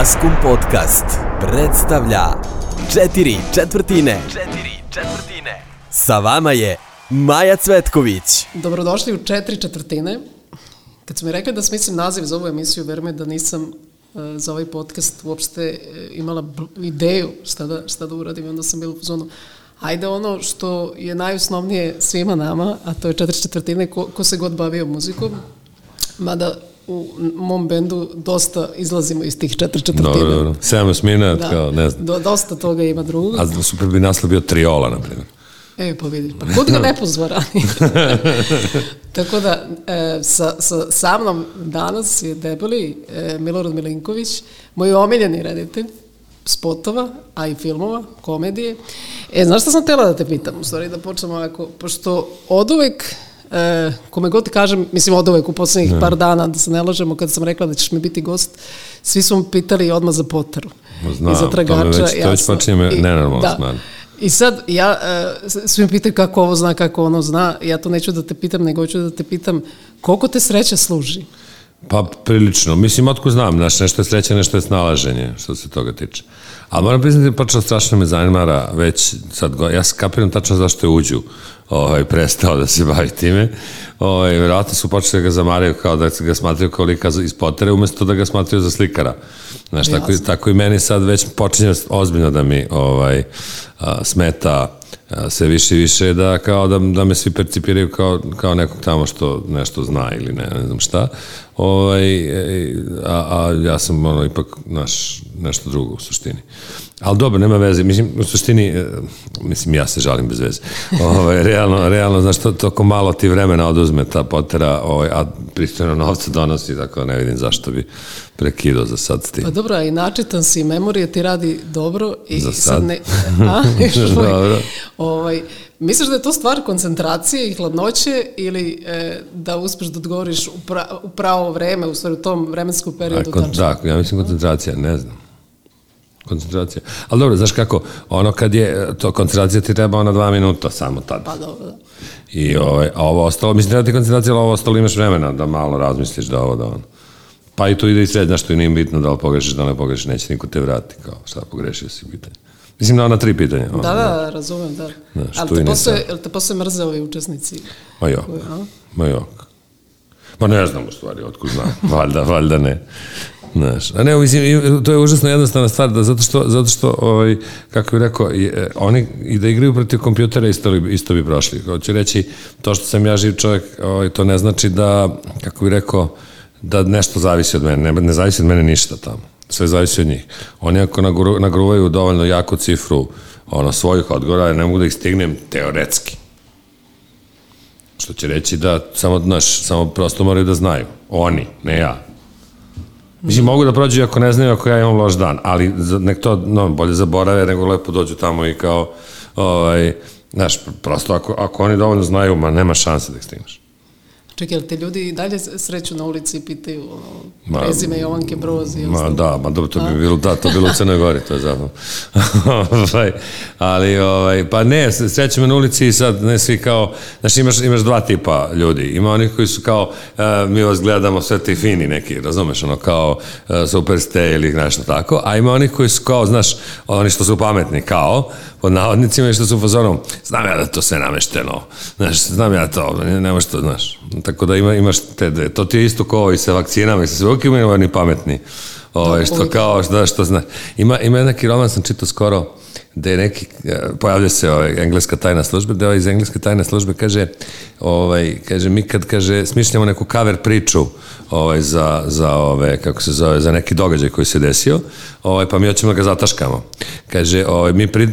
Maskum Podcast predstavlja Četiri četvrtine Četiri četvrtine Sa vama je Maja Cvetković Dobrodošli u Četiri četvrtine Kad su mi rekli da smislim naziv za ovu emisiju verujem da nisam e, za ovaj podcast uopšte e, imala ideju šta da, šta da uradim onda sam bila u zonu Ajde ono što je najosnovnije svima nama, a to je četiri četvrtine, ko, ko se god bavio muzikom, mada u mom bendu dosta izlazimo iz tih četiri četvrtina. Dobro, dobro. 70 minut, da. kao, ne znam. Do, dosta toga ima drugog. A super bi naslov bio triola, na primjer. E, pa vidiš, pa kod ga ne pozva Tako da, e, sa, sa, sa mnom danas je debeli e, Milorad Milinković, moj omiljeni reditelj spotova, a i filmova, komedije. E, znaš šta sam tela da te pitam, u stvari, da počnemo ovako, pošto od uvek e, kome god kažem, mislim od uvek u poslednjih par dana, da se ne lažemo, kad sam rekla da ćeš mi biti gost, svi su me pitali odmah za Potaru. Znam, I za tragača, to me već, to već počinje me nenormalno da. I sad, ja, e, svi me pitaju kako ovo zna, kako ono zna, ja to neću da te pitam, nego hoću da te pitam koliko te sreća služi? Pa prilično. Mislim, otko znam, znaš, nešto je sreća, nešto je snalaženje, što se toga tiče. Ali moram priznati, počelo strašno me zanimara već sad, ja skapiram tačno zašto je uđu ovaj, prestao da se bavi time. Ovaj, verovatno su počeli da ga zamaraju kao da ga smatraju kao lika iz potere, umesto da ga smatraju za slikara. Znaš, Jasne. tako, tako i meni sad već počinje ozbiljno da mi ovaj, a, smeta a, sve više i više da kao da, da me svi percipiraju kao, kao nekog tamo što nešto zna ili ne, ne znam šta. Ovaj, e, a, a ja sam ono ipak naš, nešto drugo u suštini. Ali dobro, nema veze. Mislim, u suštini, e, mislim, ja se žalim bez veze. Ove, ovaj, realno, realno, znaš, to, toko malo ti vremena oduzme ta potera, ove, ovaj, a pristojno novca donosi, tako da ne vidim zašto bi prekidao za sad s tim. Pa dobro, a i načitan si, memorija ti radi dobro. I za sad? sad ne, a, dobro. Ovaj, misliš da je to stvar koncentracije i hladnoće ili e, da uspeš da odgovoriš u, pra, u pravo vreme, u stvari u tom vremenskom periodu? A, da, ja mislim koncentracija, ne znam koncentracija. Ali dobro, znaš kako, ono kad je, to koncentracija ti treba ona dva minuta samo tad. Pa dobro, da. I ovaj, a ovo ostalo, mislim, treba ti koncentracija, ali ovo ostalo imaš vremena da malo razmisliš da ovo da ono. Pa i tu ide i sred, znaš, tu nije bitno da li pogrešiš, da li ne pogrešiš, neće niko te vrati, kao šta pogrešio si pitanje. Mislim da ona tri pitanja. Ona, da, da, da, razumem, da. Znaš, ali te posle, jel te posle mrze ovi učesnici? Ma jo, ma jo. Ma ne znam u stvari, otkud znam, valjda, valjda ne. Znaš, a ne, mislim, to je užasno jednostavna stvar, da zato što, zato što ovaj, kako bih rekao, i, e, oni i da igraju protiv kompjutera isto, li, isto bi prošli. Hoću reći, to što sam ja živ čovjek, ovaj, to ne znači da, kako bih rekao, da nešto zavisi od mene, ne, ne zavisi od mene ništa tamo. Sve zavisi od njih. Oni ako nagru, nagruvaju dovoljno jaku cifru ono, svojih odgora, ne mogu da ih stignem teoretski. Što će reći da samo, naš, samo prosto moraju da znaju. Oni, ne ja. Mislim, mogu da prođu ako ne znaju, ako ja imam loš dan, ali nek to, no, bolje zaborave nego lepo dođu tamo i kao, ovaj, znaš, prosto ako, ako oni dovoljno znaju, ma nema šanse da ih stigneš. Čekaj, jel te ljudi i dalje sreću na ulici i pitaju ono, prezime Jovanke Broz i Ma da, ma dobro, to bi bilo, da, to bilo u Crnoj Gori, to je zapravo. Ovaj, ali, ovaj, pa ne, sreću me na ulici i sad ne svi kao, znaš, imaš, imaš dva tipa ljudi. Ima oni koji su kao, uh, mi vas gledamo sve ti fini neki, razumeš, ono, kao uh, super ste ili nešto tako, a ima oni koji su kao, znaš, oni što su pametni, kao, pod navodnicima i što su fazonom, znam ja da to sve namešteno, znaš, znam ja to, ne, ne nemaš to, znaš. Tako da ima, imaš te, de. to ti je isto kao i sa vakcinama i sa svaki imaju pametni. Ove, ovaj, da, što kao, znaš, što znaš. Ima, ima neki roman, sam čitao skoro, gde je neki, e, pojavlja se ovaj, engleska tajna služba, da iz engleske tajne službe kaže, ovaj, kaže, mi kad, kaže, smišljamo neku cover priču ovaj, za, za, ove, ovaj, kako se zove, za neki događaj koji se desio, ovaj, pa mi hoćemo da ga zataškamo. Kaže, ovaj, mi pri,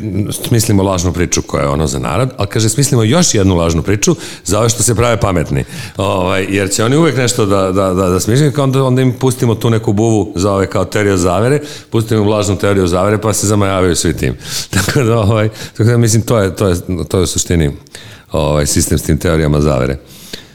smislimo lažnu priču koja je ono za narod, ali kaže, smislimo još jednu lažnu priču za ove što se prave pametni. Ovaj, jer će oni uvek nešto da, da, da, da smišljaju, onda, onda im pustimo tu neku buvu za ove kao teorije zavere, pustimo im lažnu teoriju zavere, pa se zamajavaju svi tim. Tako da, ovaj, tako da mislim, to je, to je, to je u suštini ovaj, sistem s tim teorijama zavere.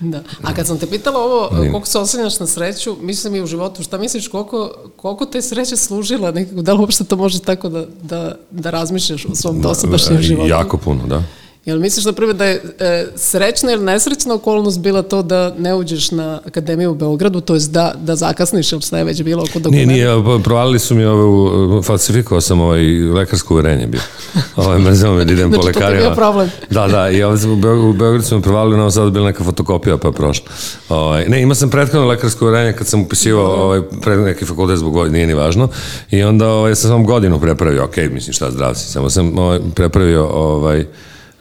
Da. A kad sam te pitala ovo, da. koliko se oslanjaš na sreću, mislim i u životu, šta misliš, koliko, koliko te sreće služila nekako, da li uopšte to može tako da, da, da razmišljaš u svom dosadašnjem e, životu? Jako puno, da. Jel misliš, da primjer, da je e, srećna ili nesrećna okolnost bila to da ne uđeš na Akademiju u Beogradu, to jest da, da zakasniš ili šta je već bilo oko dokumenta? Nije, nije, pa provalili su mi ove, falsifikovao sam ovaj lekarsko uverenje bio. Ovaj, mrzeo me da idem znači, po lekarima. Znači, to je bio problem. Da, da, i ovaj, u, Beogradu, u Beogradu su me provalili, nam sad bila neka fotokopija pa je prošla. Ovaj, ne, imao sam prethodno lekarsko uverenje kad sam upisivao ovaj, pred neki fakultet zbog godine, nije ni važno, i onda ovaj, sam samo godinu prepravio, ok, mislim šta zdrav si, samo sam ovaj, prepravio ovaj,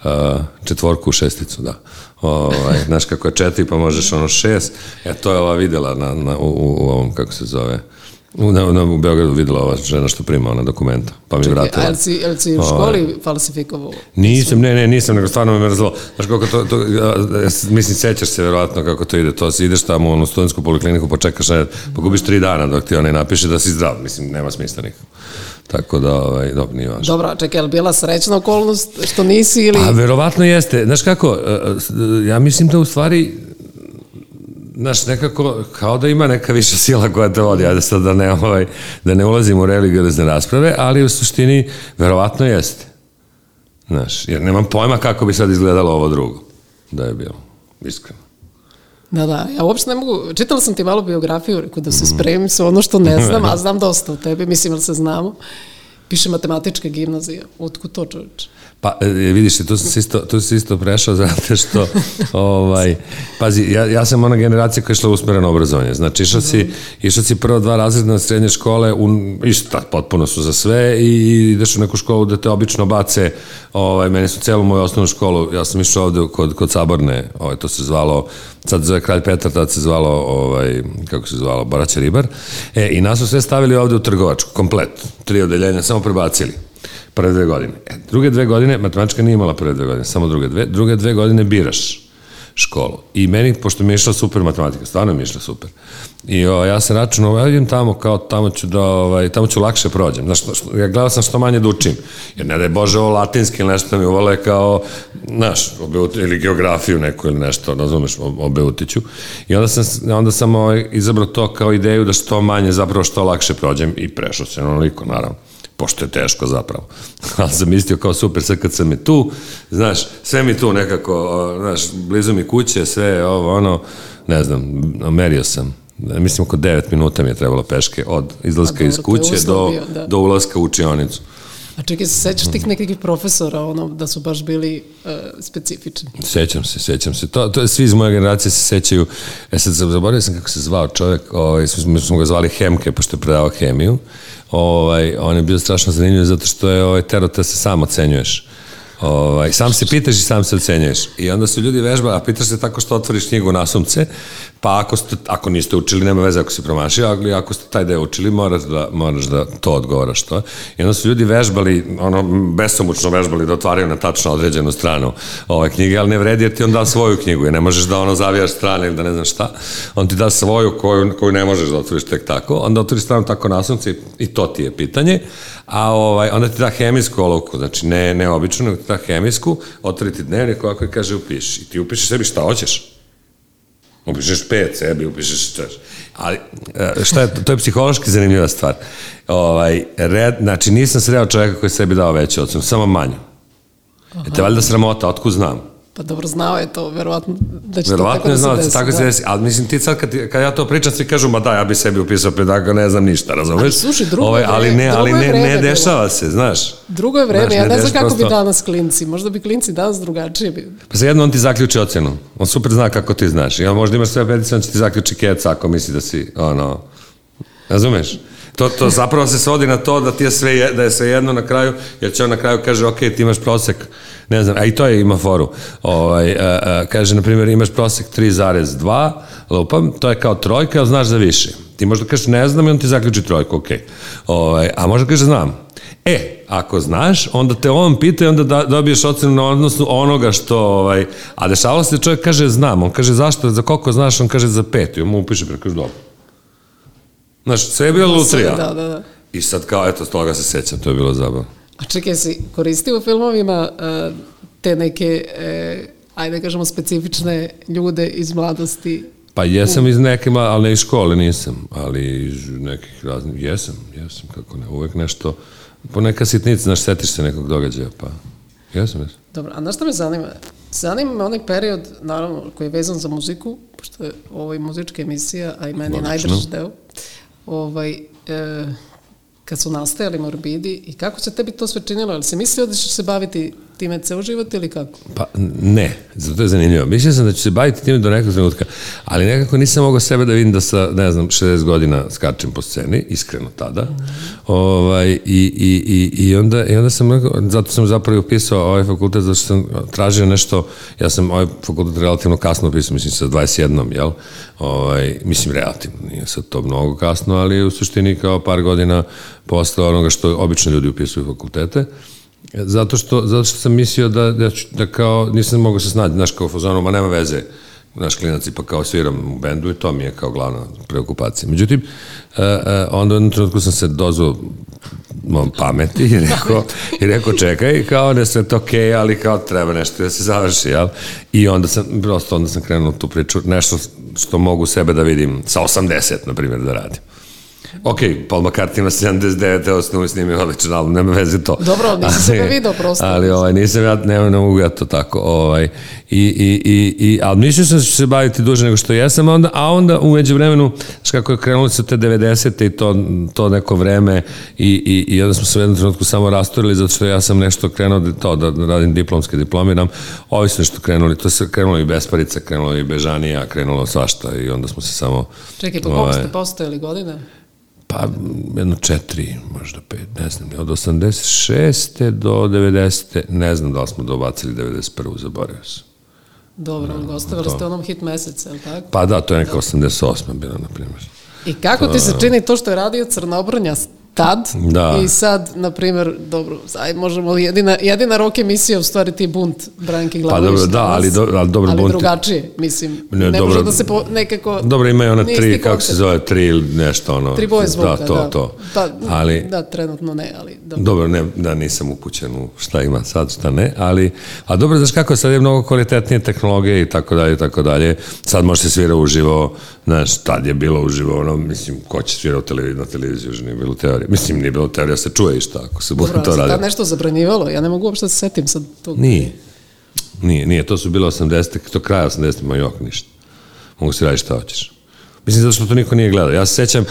uh, četvorku u šesticu, da. Ovaj, znaš kako je četiri, pa možeš ono šest. Ja e, to je ova videla na, na, u, u ovom, kako se zove, U, na, ne, u Beogradu videla ova žena što prima ona dokumenta, pa mi Čekaj, vratila. Ali si, ali si u ovaj. školi o, falsifikovao? Nisam, ne, ne, nisam, nego stvarno me mrzelo. Znaš kako to, to ja, e, mislim, sećaš se verovatno kako to ide, to si ideš tamo u onu studentsku polikliniku, počekaš, čekaš, ne, pa gubiš tri dana dok ti oni napiše da si zdrav, mislim, nema smisla nikako. Tako da, ovaj, dobro, nije važno. Dobro, čekaj, je li bila srećna okolnost što nisi ili... A pa, verovatno jeste. Znaš kako, e, e, ja mislim da u stvari znaš, nekako, kao da ima neka viša sila koja te vodi, ajde sad da ne, ovaj, da ne ulazim u religijozne rasprave, ali u suštini verovatno jeste. Znaš, jer nemam pojma kako bi sad izgledalo ovo drugo, da je bilo, iskreno. Da, da, ja uopšte ne mogu, čitala sam ti malo biografiju, rekao da se mhm. spremim sa ono što ne da, znam, da. a znam dosta o tebi, mislim da se znamo. Piše matematička gimnazija, otkud to čoveče? Pa, e, vidiš, tu si isto, tu si isto prešao zato što, ovaj, pazi, ja, ja sam ona generacija koja je išla u usmereno obrazovanje. Znači, išao si, išao si prvo dva razredna srednje škole, u, isto, potpuno su za sve i ideš u neku školu da te obično bace, ovaj, meni su celu moju osnovnu školu, ja sam išao ovde kod, kod Saborne, ovaj, to se zvalo, sad zove Kralj Petar, tad se zvalo, ovaj, kako se zvalo, Baraća Ribar, e, i nas su sve stavili ovde u trgovačku, komplet, tri odeljenja, samo prebacili. Prve dve godine. E, druge dve godine, matematička nije imala prve dve godine, samo druge dve. Druge dve godine biraš školu. I meni, pošto mi je išla super matematika, stvarno mi je išla super. I o, ja sam računao, ja idem tamo, kao tamo ću da, ovaj, tamo ću lakše prođem. Znaš, što, ja gledao sam što manje da učim. Jer ne da je Bože ovo latinski ili nešto mi uvale kao, znaš, obeut, ili geografiju neku ili nešto, razumeš, obeutiću. I onda sam, onda sam ovaj, izabrao to kao ideju da što manje, zapravo što lakše prođem i prešao se onoliko, naravno pošto je teško zapravo. Ali sam mislio kao super, sad kad sam je tu, znaš, sve mi tu nekako, znaš, blizu mi kuće, sve ovo, ono, ne znam, merio sam. E, mislim, oko 9 minuta mi je trebalo peške od izlaska iz kuće do, da. do ulaska u učionicu. A čekaj, se sećaš tih nekih profesora, ono, da su baš bili uh, specifični? Sećam se, sećam se. To, to je, svi iz moje generacije se sećaju. E sad, zaboravio sam kako se zvao čovek, o, ovaj, smo, smo ga zvali Hemke, pošto je predavao hemiju ovaj, on je bio strašno zanimljiv zato što je ovaj, tero da se sam ocenjuješ. Ovaj, sam se pitaš i sam se ocenjuješ. I onda su ljudi vežba, a pitaš se tako što otvoriš knjigu na nasumce, pa ako, ste, ako niste učili, nema veze ako si promašio, ali ako ste taj deo učili, moraš da, moraš da to odgovoraš to. I onda su ljudi vežbali, ono, besomučno vežbali da otvaraju na tačno određenu stranu ove ovaj, knjige, ali ne vredi jer ti on da svoju knjigu, jer ne možeš da ono zavijaš strane ili da ne znam šta, on ti da svoju koju, koju ne možeš da otvoriš tek tako, onda otvoriš stranu tako nasumce i, i to ti je pitanje, a ovaj, onda ti da hemijsku olovku, znači ne, ne običnu, nego ti da hemijsku, otvori ti dnevnik ovako i kaže upiši. I ti upišeš sebi šta hoćeš. Upišeš pet sebi, upišeš šta. Ali, e, šta je, to je psihološki zanimljiva stvar. Ovaj, red, znači, nisam sreo čoveka koji sebi dao veću ocenu, samo manju. Aha. E te valjda sramota, otkud znam? Pa dobro, znao je to, verovatno da će verovatno to tako da se da desi. Tako da. se da. desi, ali mislim ti sad kad, kad ja to pričam, svi kažu, ma da, ja bi sebi upisao pedagoga, ne znam ništa, razumeš? Ali slušaj, drugo Ove, ovaj, ali ne, ali ne, vreme, ne dešava bilo. se, znaš. Drugo je vreme, znaš, ja ne, znam kako prosto... bi danas klinci, možda bi klinci danas drugačije bi. Pa za jedno on ti zaključi ocenu, on super zna kako ti znaš, ja možda imaš sve petice, on će ti zaključi keca ako misli da si, ono, razumeš? To, to zapravo se svodi na to da ti je sve, da je sve jedno na kraju, jer će on na kraju kaže, ok, ti imaš prosek, ne znam, a i to je ima foru. Ovaj, a, e, a, e, kaže, na primjer, imaš prosek 3,2, lupam, to je kao trojka, ali znaš za više. Ti možda kažeš ne znam i on ti zaključi trojku, ok. Ovaj, a možda kaže, znam. E, ako znaš, onda te on pita i onda da, dobiješ ocenu na odnosu onoga što, ovaj, a dešavalo se da čovjek kaže znam, on kaže zašto, za koliko znaš, on kaže za pet i on mu upiše, prekaže pa dobro. Znaš, sve je bila lutrija. Da, da, da. I sad kao, eto, toga se sećam, to je bilo zabavno. A čekaj, si koristio u filmovima uh, te neke, eh, ajde da kažemo, specifične ljude iz mladosti? Pa jesam iz neke, ali ne iz škole nisam, ali iz nekih raznih, jesam, jesam, kako ne, uvek nešto, po neka sitnica, znaš, setiš se nekog događaja, pa jesam, jesam. Dobro, a znaš šta me zanima? Zanima me onaj period, naravno, koji je vezan za muziku, pošto je ovo i muzička emisija, a i meni Logično. najdrži deo ovaj, e, kad su nastajali morbidi i kako se tebi to sve činilo? Ali si mislio da ćeš se baviti time ceo život ili kako? Pa ne, zato je zanimljivo. Mislio sam da ću se baviti time do nekog trenutka, ali nekako nisam mogao sebe da vidim da sa, ne znam, 60 godina skačem po sceni, iskreno tada. Mm. Ovaj, i, i, i, i, onda, I onda sam, zato sam zapravo upisao ovaj fakultet, zato sam tražio nešto, ja sam ovaj fakultet relativno kasno upisao, mislim sa 21, jel? Ovaj, mislim relativno, nije sad to mnogo kasno, ali u suštini kao par godina posle onoga što obično ljudi upisuju fakultete. Zato što, zato što sam mislio da, da, ću, da kao, nisam mogao se snađi, znaš, kao fazonu, ma nema veze, naš klinac ipak kao sviram u bendu i to mi je kao glavna preokupacija. Međutim, uh, uh, onda u jednom trenutku sam se dozvao mom pameti i rekao, i rekao čekaj, kao ne sve to okej, okay, ali kao treba nešto da se završi, jel? I onda sam, prosto onda sam krenuo tu priču, nešto što mogu sebe da vidim sa 80, na primjer, da radim. Ok, Paul McCartney ima 79. osnovu i snimio odličan album, nema veze to. Dobro, nisam se ga vidio prosto. Ali ovaj, nisam ja, nema ne mogu ja to tako. Ovaj, i, i, i, i, ali mislio sam da se baviti duže nego što jesam, a onda, a onda umeđu vremenu, znaš kako je krenulo se te 90. i to, to neko vreme i, i, i onda smo se u jednom trenutku samo rasturili zato što ja sam nešto krenuo da to, da radim diplomske diplomiram, ovi su nešto krenuli, to se krenulo i Besparica, krenulo i Bežanija, krenulo svašta i onda smo se samo... Čekaj, po koliko ovaj, ste postojali godine? Pa, jedno četiri, možda pet, ne znam. Od 86. do 90. ne znam da li smo dobacili 91. zaboravio sam. Dobro, no, gostavili ste onom hit meseca, je li tako? Pa da, to je neka 88. bila, na primjer. I kako ti se čini to što je radio Crnobrnja tad da. i sad, na primjer, dobro, aj možemo, jedina, jedina rok emisija u stvari ti bunt Branke Glavović. Pa dobro, da, ali, do, ali dobro ali bunt. drugačije, mislim. Ne, ne dobro, može da se po, nekako... Dobro, imaju ona tri, kako se zove, tri ili nešto ono. Tri boje zvuka, da. to, da. to. Pa, ali, da, trenutno ne, ali... Dobro. dobro, ne, da nisam upućen u šta ima sad, šta ne, ali... A dobro, znaš kako, sad je mnogo kvalitetnije tehnologije i tako dalje, i tako dalje. Sad možete svira uživo, Znaš, tad je bilo uživo, ono, mislim, ko će svirao televiz na televiziju, že nije bilo teorije. Mislim, nije bilo teorije, da se čuje i šta, ako se bude to radio. Da nešto zabranjivalo, ja ne mogu uopšte da se setim sad tog. Nije, nije, nije, to su bilo 80. te to kraja 80. ma jok, ništa. Mogu se raditi šta hoćeš. Mislim, zato što to niko nije gledao. Ja se sećam,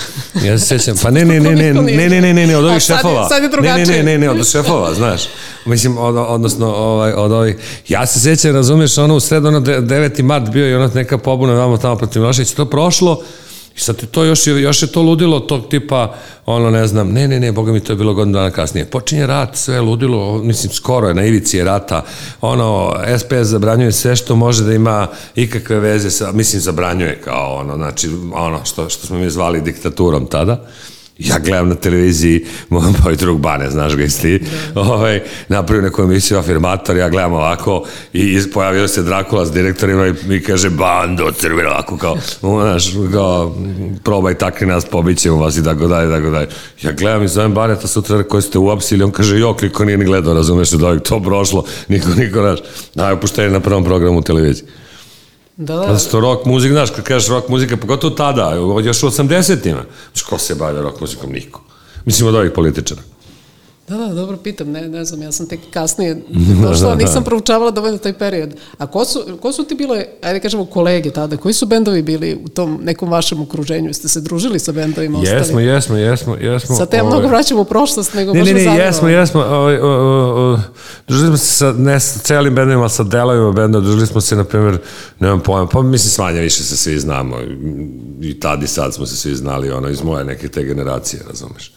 ja se sećam, pa ne, ne, ne, ne, ne, ne, ne, ne, ne, od ovih šefova. Sad je drugačije. Ne, ne, ne, ne, od šefova, znaš. Mislim, od, odnosno, ovaj, od ovih. Ja se sećam, razumeš, ono u sredu, ono 9. mart bio i ono neka pobuna vamo tamo protiv Miloševića. To prošlo, I sad to još, još je to ludilo tog tipa, ono ne znam, ne, ne, ne, boga mi to je bilo godinu dana kasnije. Počinje rat, sve je ludilo, mislim, skoro je, na ivici je rata. Ono, SPS zabranjuje sve što može da ima ikakve veze sa, mislim, zabranjuje kao ono, znači, ono što, što smo mi zvali diktaturom tada. Ja gledam na televiziji moj moj drug Bane, znaš ga isti, da. ovaj, napravio neku emisiju afirmator, ja gledam ovako i pojavio se Drakula s direktorima i mi kaže bando crveno, ovako kao, znaš, kao, probaj takvi nas, pobićemo vas i tako dalje, tako dalje. Ja gledam i zovem Baneta sutra koji ste uapsili, on kaže, jok, niko nije ni gledao, razumeš, da je to prošlo, niko, niko, znaš, najopuštenje na prvom programu televizije. Da, da. Zato što rock muzika, znaš, kad kažeš rock muzika, pogotovo tada, još u 80-ima, ko se bavio rock muzikom? Niko. Mislim od ovih političara. Da, da, dobro pitam, ne, ne znam, ja sam tek kasnije došla, da, da, nisam da. proučavala dovoljno taj period. A ko su, ko su ti bile, ajde da kažemo, kolege tada, koji su bendovi bili u tom nekom vašem okruženju? Jeste se družili sa bendovima ostali? Jesmo, jesmo, jesmo. Sad te ja ovaj. mnogo vraćam u prošlost, nego ne, baš ne, ne, jesmo, jesmo. Ovaj, o, o, o, družili smo se sa, ne sa celim bendovima, sa delovima benda, družili smo se, na primjer, nemam pojma, pa mislim, smanja više se svi znamo. I tad i sad smo se svi znali, ono, iz moje neke te generacije, razumeš.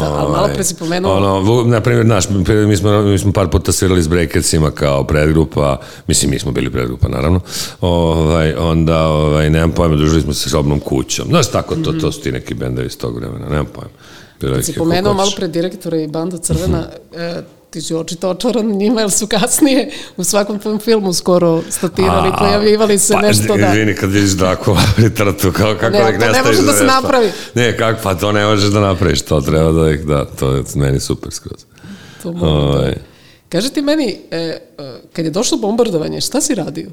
Da, ali malo pre si ovaj, pomenuo... Ono, na primjer, naš, mi smo, mi smo par puta svirali s Breakersima kao predgrupa, mislim, mi smo bili predgrupa, naravno, ovaj, onda, ovaj, nemam pojma, družili smo se s obnom kućom. Znaš, tako, to, to su ti neki bendovi iz tog vremena, nemam pojma. Kad si pomenuo malo pre direktora i banda Crvena, mm -hmm ti si očito očaran njima, jer su kasnije u svakom tom filmu skoro statirali, A, pojavljivali se pa, nešto da... Izvini, kad vidiš Drakova literaturu, kao kako kako ne, nek ne, ne može da se napravi. Ne, kako, pa to ne možeš da napraviš, to treba da ih, da, to je meni super skroz. To mogu, da- ovaj. Kaže ti meni, e, e, kad je došlo bombardovanje, šta si radio?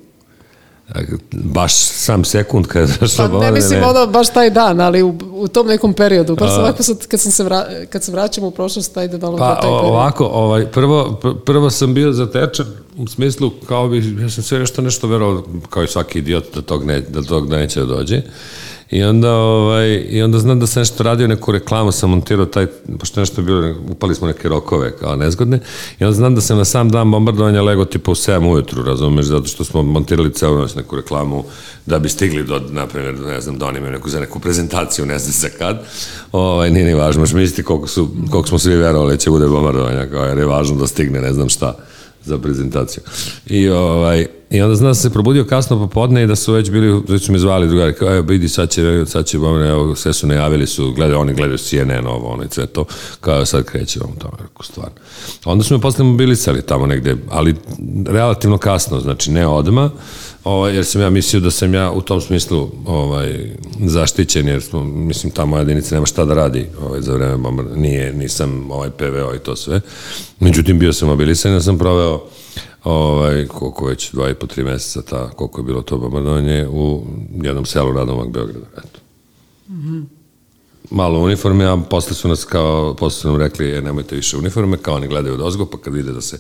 baš sam sekund kad je došla pa, Ne mislim ne... ono baš taj dan, ali u, u tom nekom periodu, baš ovako sad kad, sam se vra, kad se vraćam u prošlost, taj da ono pa, taj period. ovako, ovaj, prvo, prvo sam bio zatečen u smislu kao bi, ja sam sve nešto nešto verovao, kao i svaki idiot da tog, ne, da tog neće da dođe I onda, ovaj, I onda znam da sam nešto radio, neku reklamu sam montirao, taj, pošto nešto je bilo, upali smo neke rokove kao nezgodne, i onda znam da sam na sam dan bombardovanja lego tipa u 7 ujutru, razumeš, zato što smo montirali celu noć neku reklamu da bi stigli do, na ne znam, da oni imaju neku, za neku prezentaciju, ne znam za kad, ovaj, nije ni važno, možeš misliti koliko, su, koliko smo svi verovali da će bude bombardovanja, kao, jer je važno da stigne, ne znam šta za prezentaciju. I, ovaj, I onda znam da se probudio kasno popodne i da su već bili, već su me zvali drugari, kao, evo, vidi, sad će, sad će, evo, sve su najavili, su, gledaju, oni gledaju CNN, ovo, ono i sve to, kao, sad kreće vam tamo, rekao, stvarno. Onda su me posle mobilisali tamo negde, ali relativno kasno, znači, ne odmah, ovaj, jer sam ja mislio da sam ja u tom smislu ovaj, zaštićen, jer smo, mislim, ta moja jedinica nema šta da radi ovaj, za vreme bombar, nije, nisam ovaj PVO i to sve. Međutim, bio sam mobilisan, ja sam proveo ovaj, koliko već, dva i po tri meseca, ta, koliko je bilo to bombardovanje u jednom selu Radomak Beograda. Eto. Mm -hmm malo uniforme, a posle su nas kao, posle su nam rekli, je, nemojte više uniforme, kao oni gledaju od ozgo, pa kad vide da se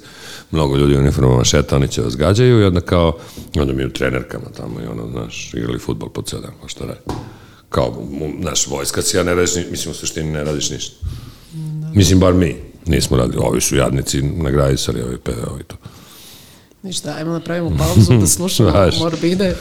mnogo ljudi u uniformama šeta, oni će vas da gađaju i onda kao, onda mi u trenerkama tamo i ono, znaš, igrali futbol po ceo dan, kao šta radi. Kao, znaš, vojska si, ja ne radiš, mislim, u suštini ne radiš ništa. Da. Mislim, bar mi nismo radili, ovi su jadnici, nagrajisali, ovi peve, ovi to. Ništa, ajmo napravimo da pauzu da slušamo morbide.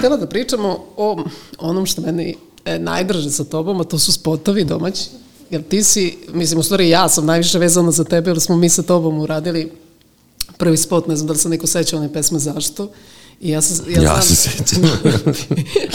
htela da pričamo o onom što meni e, najdraže sa tobom, a to su spotovi domaći. Jer ti si, mislim, u stvari ja sam najviše vezana za tebe, jer smo mi sa tobom uradili prvi spot, ne znam da li se neko seća one pesme Zašto. I ja se, ja, ja se sećam.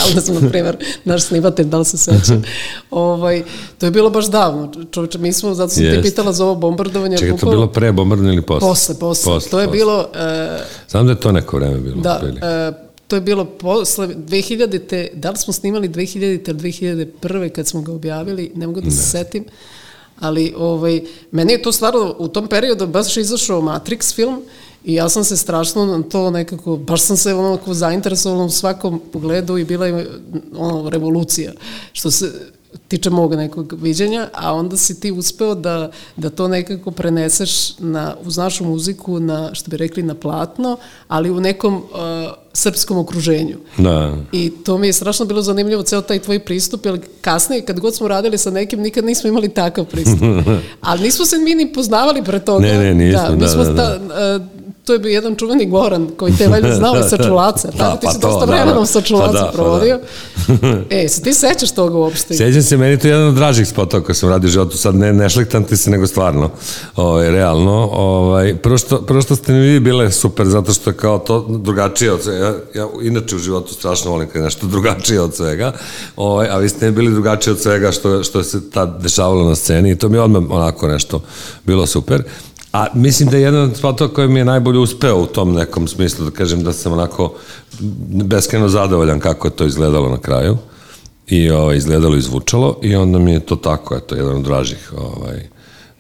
ali da sam, na primer, naš snimatelj, da li se seća. ovaj, to je bilo baš davno. Čovječe, mi smo, zato sam Jest. ti pitala za ovo bombardovanje. Čekaj, to je bilo pre bombardovanja ili posle? Posle, posle. posle to je posle. bilo... Uh, Znam da je to neko vreme bilo. Da, uh, To je bilo posle 2000-te, da li smo snimali 2000-te ili 2001. kad smo ga objavili, ne mogu da se ne. setim, ali ovaj, meni je to stvarno u tom periodu baš izašao Matrix film i ja sam se strašno na to nekako, baš sam se onako zainteresovala u svakom pogledu i bila je ono, revolucija. Što se, tiče mog nekog viđenja, a onda si ti uspeo da, da to nekako preneseš na, uz našu muziku, na, što bi rekli, na platno, ali u nekom uh, srpskom okruženju. Da. I to mi je strašno bilo zanimljivo, ceo taj tvoj pristup, jer kasnije, kad god smo radili sa nekim, nikad nismo imali takav pristup. ali nismo se mi ni poznavali pre toga. Ne, ne, nismo, da. da mi da, smo da, da. Uh, to je bio jedan čuveni Goran koji te valjda znao da, sa da. čulaca. Tako da, ti pa si to, dosta da, vremenom pa da, sa čulaca pa da, provodio. Pa da. e, se ti sećaš toga uopšte? Sećam se, meni to je jedan od dražih spotova koji sam radio životu. Sad ne, ne šlektam ti se, nego stvarno. Ovaj, realno. Ovaj, prvo, što, prvo što ste mi vi bile super, zato što je kao to drugačije od svega. Ja, ja inače u životu strašno volim kad je nešto drugačije od svega. Ovaj, a vi ste mi bili drugačije od svega što, što se tad dešavalo na sceni i to mi je odmah onako nešto bilo super. A mislim da je jedan od spotova koji mi je najbolje uspeo u tom nekom smislu, da kažem da sam onako beskreno zadovoljan kako je to izgledalo na kraju i ovaj, izgledalo i zvučalo i onda mi je to tako, eto, jedan od dražih ovaj,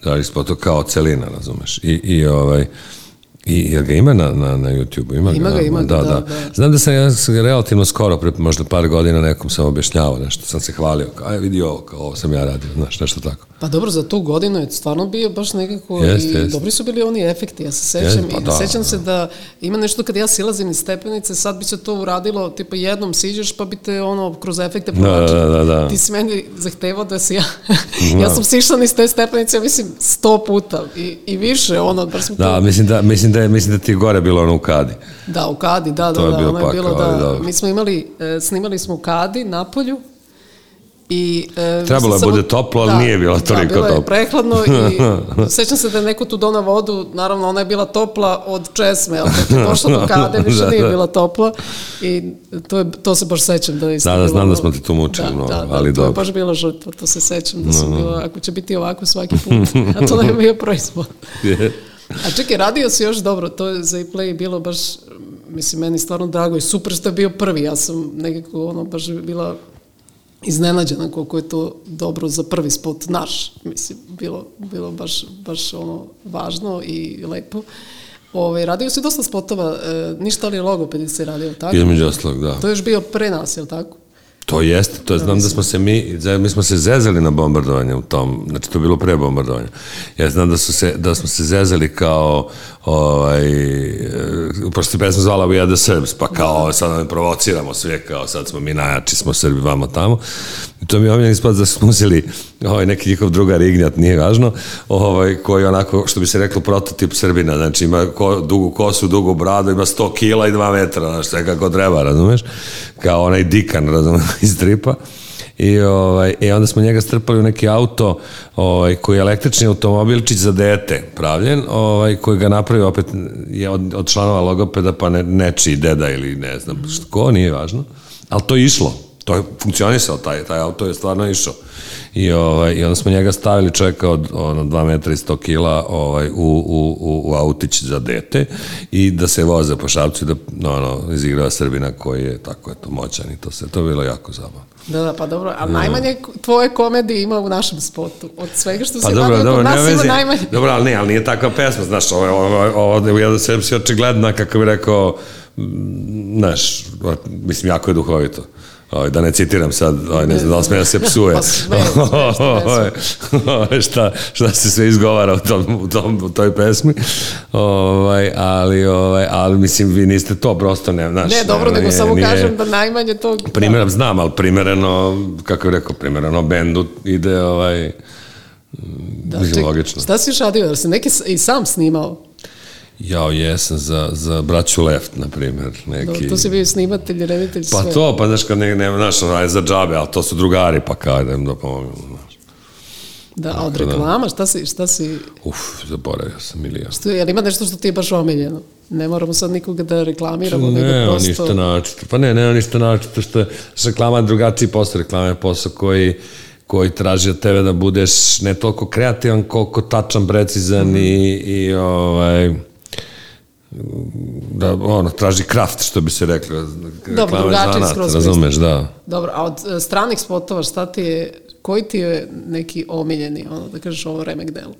dražih spotova kao celina, razumeš. I, i ovaj, I jel ga ima na, na, na youtube Ima, ima ga, ima da, da, da, da. Znam da sam ja relativno skoro, pre možda par godina nekom sam objašnjavao nešto, sam se hvalio, kao, aj vidi ovo, kao ovo sam ja radio, znaš, nešto tako. Pa dobro, za tu godinu je stvarno bio baš nekako jest, i jest. dobri su bili oni efekti, ja se sećam pa i da, sećam da. se da ima nešto kad ja silazim iz stepenice, sad bi se to uradilo, tipa jednom siđeš pa bi te ono kroz efekte provlačilo. Da, da, da, da. Ti si meni zahtevao da se ja, da. ja sam sišla iz te stepenice, ja mislim, sto puta i, i više, ono, baš mi da, to... Da, mislim da, mislim da je, mislim da ti je gore bilo ono u Kadi. Da, u Kadi, da, to da, da, je ono je bilo pakao, da. da, mi smo imali, e, snimali smo u Kadi, na polju, I, e, Trebalo je samo, bude toplo, ali da, nije bilo da, toliko toplo. Da, bilo je prehladno i sećam se da je neko tu donao vodu, naravno ona je bila topla od česme, ali kad je došla do kade, više da, nije da. bila topla i to, je, to se baš sećam da nisam da, da, znam da smo te tu mučili, da, no, da, ali da, to je baš bila žrtva, to se sećam da su no, no. bila, ako će biti ovako svaki put, a to nam je bio proizvod. A čekaj, radio si još dobro, to je za iPlay bilo baš, mislim, meni stvarno drago i super što je bio prvi, ja sam nekako ono baš bila iznenađena koliko je to dobro za prvi spot naš, mislim, bilo, bilo baš, baš ono važno i lepo. Ove, ovaj, radio si dosta spotova, e, ništa ali logopedi se radio, tako? Između ostalog, da. To je još bio pre nas, je li tako? To jeste, to je, znam da smo se mi, mi smo se zezali na bombardovanje u tom, znači to je bilo pre bombardovanja. Ja znam da, su se, da smo se zezali kao, ovaj, e, pošto se pesma zvala We are the Serbs, pa kao sad nam provociramo sve, kao sad smo mi najjači, smo Srbi vamo tamo. I to mi je omljeni ispad da smo uzeli ovaj, neki njihov drugar Ignjat, nije važno, ovaj, koji je onako, što bi se reklo, prototip Srbina, znači ima ko, dugu kosu, dugu bradu, ima 100 kila i 2 metra, znači kako treba, razumeš? Kao onaj dikan, razumeš? iz dripa i ovaj, I onda smo njega strpali u neki auto ovaj, koji je električni automobilčić za dete pravljen, ovaj, koji ga napravio opet je od, od članova logopeda pa ne, nečiji deda ili ne znam što, ko, nije važno, ali to je išlo to je funkcionisao, taj, taj auto je stvarno išao. I, ovaj, I onda smo njega stavili čovjeka od ono, 2 metra i 100 kila ovaj, u, u, u, u autić za dete i da se voze po šapcu i da ono, izigrava Srbina koji je tako eto, moćan i to se. To je bilo jako zabavno. Da, da, pa dobro, a da. najmanje tvoje komedije ima u našem spotu. Od svega što pa se dobro, dobro, nas ima najmanje. Dobro, ali ne, ali nije takva pesma, znaš, ovo, ovo, ovo, ovo, ovo, očigledna, kako bi rekao, znaš, mislim, jako je duhovito. Aj, ovaj, da ne citiram sad, aj, ovaj, ne znam da li smeja da se psuje. Pa ovaj, šta, šta se sve izgovara u, tom, u, tom, u toj pesmi. Ovaj, ali, ovaj, ali mislim, vi niste to prosto, ne, znaš. Ne, dobro, nego samo kažem da najmanje to... Da. Primjeram, znam, ali primereno, kako je rekao, primereno bendu ide ovaj... Da, ček, logično. Šta si još radio? Da se neki i sam snimao? jao jesam za, za braću Left, na primjer. Neki... Da, to si bio snimatelj, reditelj, pa sve. Pa to, pa znaš, kad ne, ne, znaš, ono, za džabe, ali to su drugari, pa kad idem da pomognem, znaš. Da, a od da. reklama, šta si, šta si... Uf, zaboravio sam milijon. Što, jel ima nešto što ti je baš omiljeno? Ne moramo sad nikoga da reklamiramo, ne, nego prosto... Ne, ništa načito. Pa ne, ne, ništa načito, što je reklama drugačiji posao, reklama je posao koji koji traži od tebe da budeš ne toliko kreativan koliko tačan, precizan mm i, i ovaj, da ono, traži kraft, što bi se reklo Dobro, drugačije skroz. Razumeš, da. Dobro, a od e, stranih spotova šta ti je, koji ti je neki omiljeni, ono, da kažeš ovo remek delo?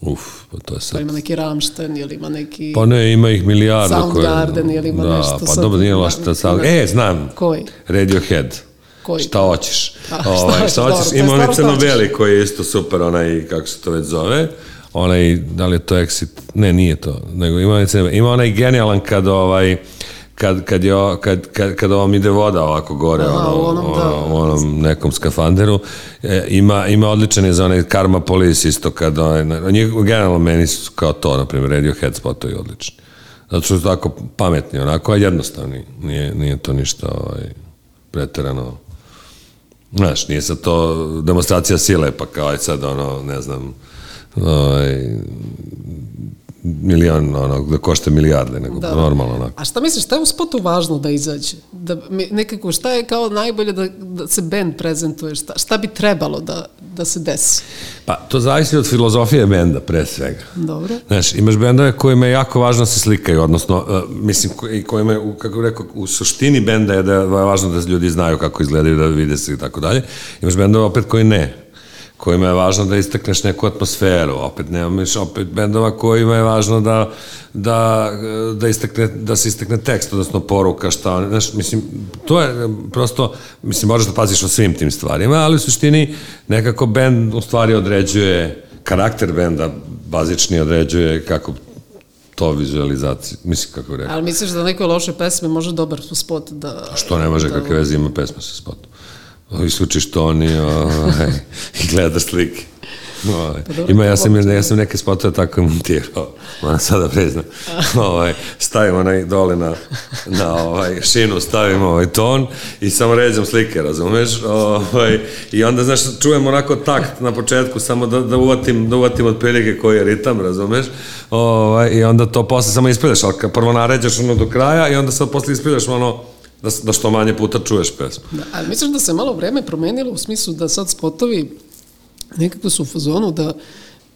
Uf, pa to je sad... Pa ima neki Ramšten ili ima neki... Pa ne, ima ih milijarda. Soundgarden koje... ili ima da, nešto... Pa sad... dobro, nije lašta Soundgarden. Sad... E, znam. Koji? Radiohead. Koji? Šta hoćeš. A, šta, ovaj, šta hoćeš? Dobro, ima onaj crno-beli koji je isto super, onaj, kako se to već zove. Uh, onaj, da li je to exit, ne, nije to, nego ima, ima onaj genijalan kad ovaj, kad, kad, je, kad, kad, kad vam ide voda ovako gore Aha, ono, onom, ono, da. onom nekom skafanderu e, ima, ima odličan je za onaj Karma Police isto kad onaj, generalno meni su kao to na primjer Radiohead spotovi odlični zato što su tako pametni onako a jednostavni nije, nije to ništa ovaj, preterano znaš nije sad to demonstracija sile pa kao je sad ono ne znam ovaj, milion, ono, da košta milijarde, nego da. normalno onako. A šta misliš, šta je u spotu važno da izađe? Da, nekako, šta je kao najbolje da, da se band prezentuje? Šta, šta bi trebalo da, da se desi? Pa, to zavisi od filozofije benda, pre svega. Dobro. Znaš, imaš bendove kojima je jako važno da se slikaju, odnosno, uh, mislim, i kojima je, kako rekao, u suštini benda je da je važno da ljudi znaju kako izgledaju, da vide se i tako dalje. Imaš bendove opet koji ne kojima je važno da istakneš neku atmosferu, opet nemaš opet bendova kojima je važno da, da, da, istakne, da se istakne tekst, odnosno poruka, šta, znaš, mislim, to je prosto, mislim, moraš da paziš o svim tim stvarima, ali u suštini nekako bend u stvari određuje karakter benda, bazični određuje kako to vizualizacije, mislim kako rekao. Ali misliš da neko loše pesme može dobar spot da... što ne može da, kakve veze ima pesma sa spotom? isključiš Toni ovaj, i gleda slike. Ovaj. Pa ima, ja sam, ja sam da. neke spotove tako montirao, moram sada priznam. Ovaj, stavim onaj dole na, na ovaj, šinu, stavim ovaj ton i samo ređam slike, razumeš? Ovaj, I onda, znaš, čujem onako takt na početku, samo da, da uvatim, da uvatim od prilike koji je ritam, razumeš? Ovaj, I onda to posle samo ispredaš, ali prvo naređaš ono do kraja i onda sad posle ispredaš ono da, da što manje puta čuješ pesmu. Da, a misliš da se malo vreme promenilo u smislu da sad spotovi nekako su u fazonu da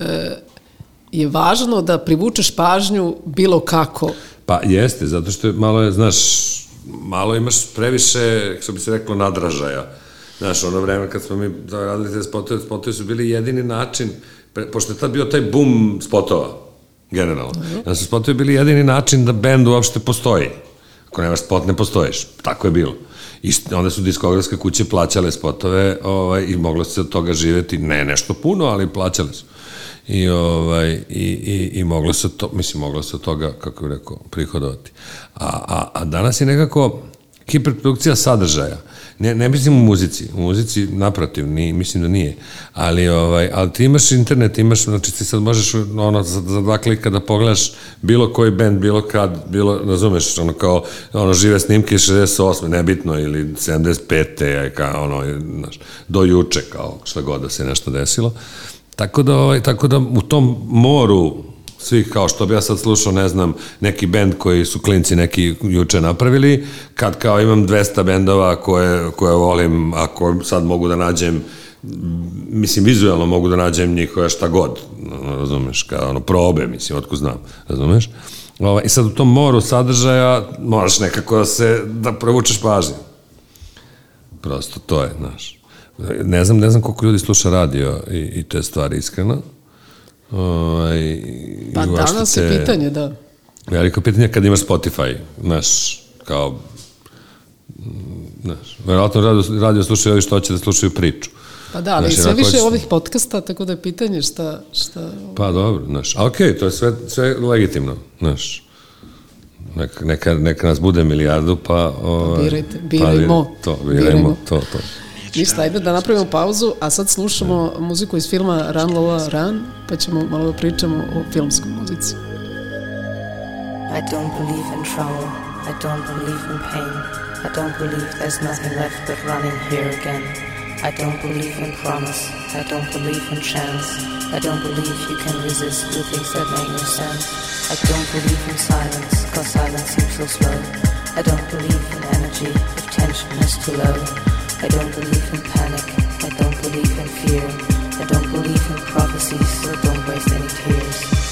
e, je važno da privučeš pažnju bilo kako. Pa jeste, zato što je malo je, znaš, malo imaš previše, kako bi se reklo, nadražaja. Znaš, ono vreme kad smo mi radili te spotove, spotove su bili jedini način, pre, pošto je tad bio taj bum spotova, generalno. Uh -huh. Znaš, spotovi bili jedini način da bend uopšte postoji. Ako nemaš spot, ne postoješ. Tako je bilo. I onda su diskografske kuće plaćale spotove ovaj, i moglo se od toga živeti, ne nešto puno, ali plaćale su. I, ovaj, i, i, i moglo se to, mislim, moglo se od toga, kako bih rekao, prihodovati. A, a, a danas je nekako, hiperprodukcija sadržaja. Ne, ne mislim u muzici, u muzici naprotiv, ni, mislim da nije, ali, ovaj, ali ti imaš internet, imaš, znači ti sad možeš ono, za, za dva klika da pogledaš bilo koji band, bilo kad, bilo, razumeš, ono kao, ono, žive snimke 68. nebitno, ili 75. kao, ono, znaš, do juče, kao, šta god da se nešto desilo. Tako da, ovaj, tako da u tom moru svih, kao što bi ja sad slušao, ne znam, neki bend koji su klinci neki juče napravili, kad kao imam 200 bendova koje, koje volim, ako sad mogu da nađem mislim, vizualno mogu da nađem njihove šta god, razumeš, kao ono, probe, mislim, otko znam, razumeš? Ova, I sad u tom moru sadržaja moraš nekako da se, da provučeš pažnje. Prosto, to je, znaš. Ne znam, ne znam koliko ljudi sluša radio i, i te stvari, iskreno, Ovaj, pa danas je pitanje, da. Veliko pitanje kad imaš Spotify, znaš, kao, znaš, verovatno radio, radio da slušaju ovi što hoće da slušaju priču. Pa da, ali znaš, sve više hoće... ovih podcasta, tako da je pitanje šta... šta... Pa dobro, znaš, a okej, okay, to je sve, sve legitimno, znaš. Neka, neka, neka nas bude milijardu, pa... Ove, ovaj, pa birajte, birajmo. Pa, to, birajmo, birajmo. to, to. Ništa, ajde da napravimo pauzu, a sad slušamo muziku iz filma Run Lola Run, pa ćemo malo da pričamo o muzici. I don't believe in trouble, I don't believe in pain, I don't believe there's nothing left but running here again. I don't believe in promise, I don't believe in chance, I don't believe you can resist the things that make no sense. I don't believe in silence, cause silence seems so slow. I don't believe in energy if tension is too low. I don't believe in panic. I don't believe in fear. I don't believe in prophecies, so don't waste any tears.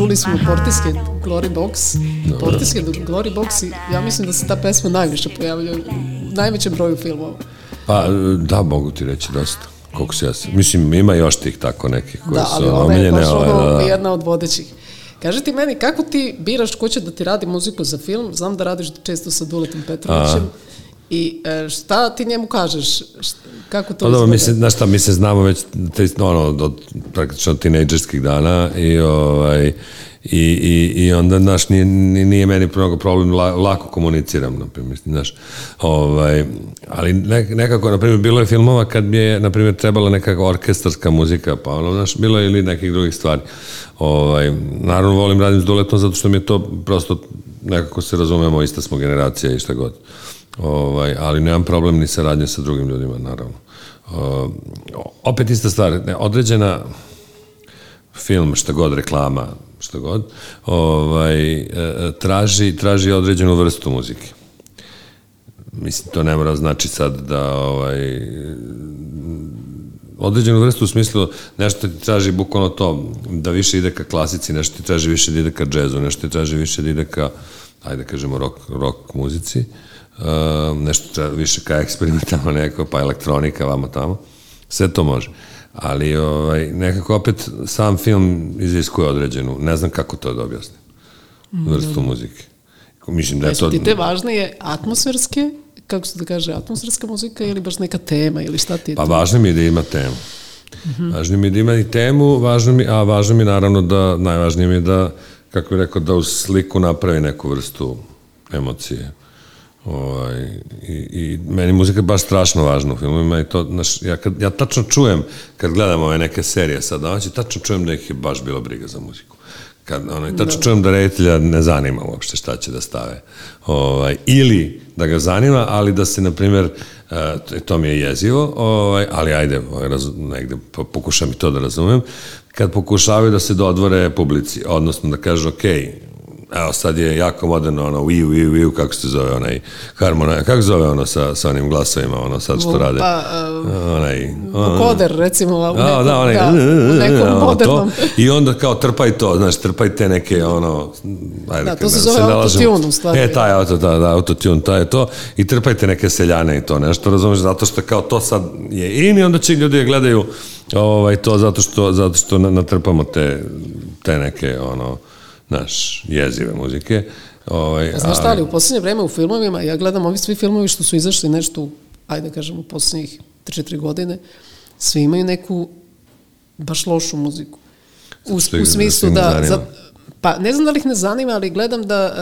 čuli smo Portishead Glory Box. Portishead Glory Box i ja mislim da se ta pesma najviše pojavlja u najvećem broju filmova. Pa da, mogu ti reći dosta. Koliko se ja sam. Mislim, ima još tih tako nekih koje da, su omiljene. Da, ali ona je baš ono, da. jedna od vodećih. Kaži ti meni, kako ti biraš ko će da ti radi muziku za film? Znam da radiš često sa Duletom Petrovićem. A I e, šta ti njemu kažeš? kako to izgleda? Mislim, znaš šta, mi se znamo već te, ono, od, praktično tinejdžerskih dana i, ovaj, i, i, i onda, znaš, nije, nije meni mnogo problem, lako komuniciram, na primjer, znaš, ovaj, ali nekako, na primjer, bilo je filmova kad je, na primjer, trebala neka orkestarska muzika, pa ono, znaš, bilo je ili nekih drugih stvari. Ovaj, naravno, volim radim s doletom zato što mi je to prosto, nekako se razumemo, ista smo generacija i šta god ovaj, ali nemam problem ni saradnje sa drugim ljudima, naravno. Uh, opet ista stvar, ne, određena film, šta god, reklama, šta god, ovaj, e, traži, traži određenu vrstu muzike. Mislim, to ne mora znači sad da ovaj, određenu vrstu u smislu nešto ti traži bukvalno to da više ide ka klasici, nešto ti traži više da ide ka džezu, nešto ti traži više da ide ka ajde da kažemo rock, rock muzici. Uh, Ehm, nešto više ka eksperimentalno neko, pa elektronika, vamo tamo. Sve to može. Ali ovaj, nekako opet sam film iziskuje određenu, ne znam kako to da objasnim, mm, vrstu mm. muzike. Mislim da je to... Ti te važne je atmosferske, kako se da kaže, atmosferska muzika ili baš neka tema ili šta ti je Pa to? važno mi je da ima temu. Mm -hmm. Važno mi je da ima i temu, važno mi, a važno mi naravno da, najvažnije mi je da, kako bih rekao, da u sliku napravi neku vrstu emocije Ovaj, i, I meni muzika je baš strašno važna u filmovima i to, znaš, ja, kad, ja tačno čujem, kad gledam ove neke serije sad znači, tačno čujem da ih je baš bilo briga za muziku. Kad, onaj, tačno da. čujem da reditelja ne zanima uopšte šta će da stave. Ovaj, ili da ga zanima, ali da se, na primer, uh, to mi je jezivo, ovaj, ali ajde, ovaj, raz, negde pokušam i to da razumem, kad pokušavaju da se dodvore publici, odnosno da kažu, ok, evo sad je jako moderno ono Wii Wii Wii kako se zove onaj harmona kako zove ono sa sa onim glasovima ono sad što rade pa, uh, onaj vokoder recimo u nekom, a, da, onaj, ga, u nekom ono, modernom to, i onda kao trpaj to znaš trpaj te neke ono ajde da, to se da zove autotune u stvari e taj auto da, da autotune taj je to i trpajte neke seljane i to nešto razumeš zato što kao to sad je in i onda će ljudi je da gledaju ovaj to zato što zato što natrpamo te te neke ono naš jezive muzike. Ovaj, pa Znaš šta ali, u poslednje vreme u filmovima, ja gledam ovi svi filmovi što su izašli nešto, ajde da kažem, u poslednjih 4 godine, svi imaju neku baš lošu muziku. U, u smislu da... Za, pa ne znam da li ih ne zanima, ali gledam da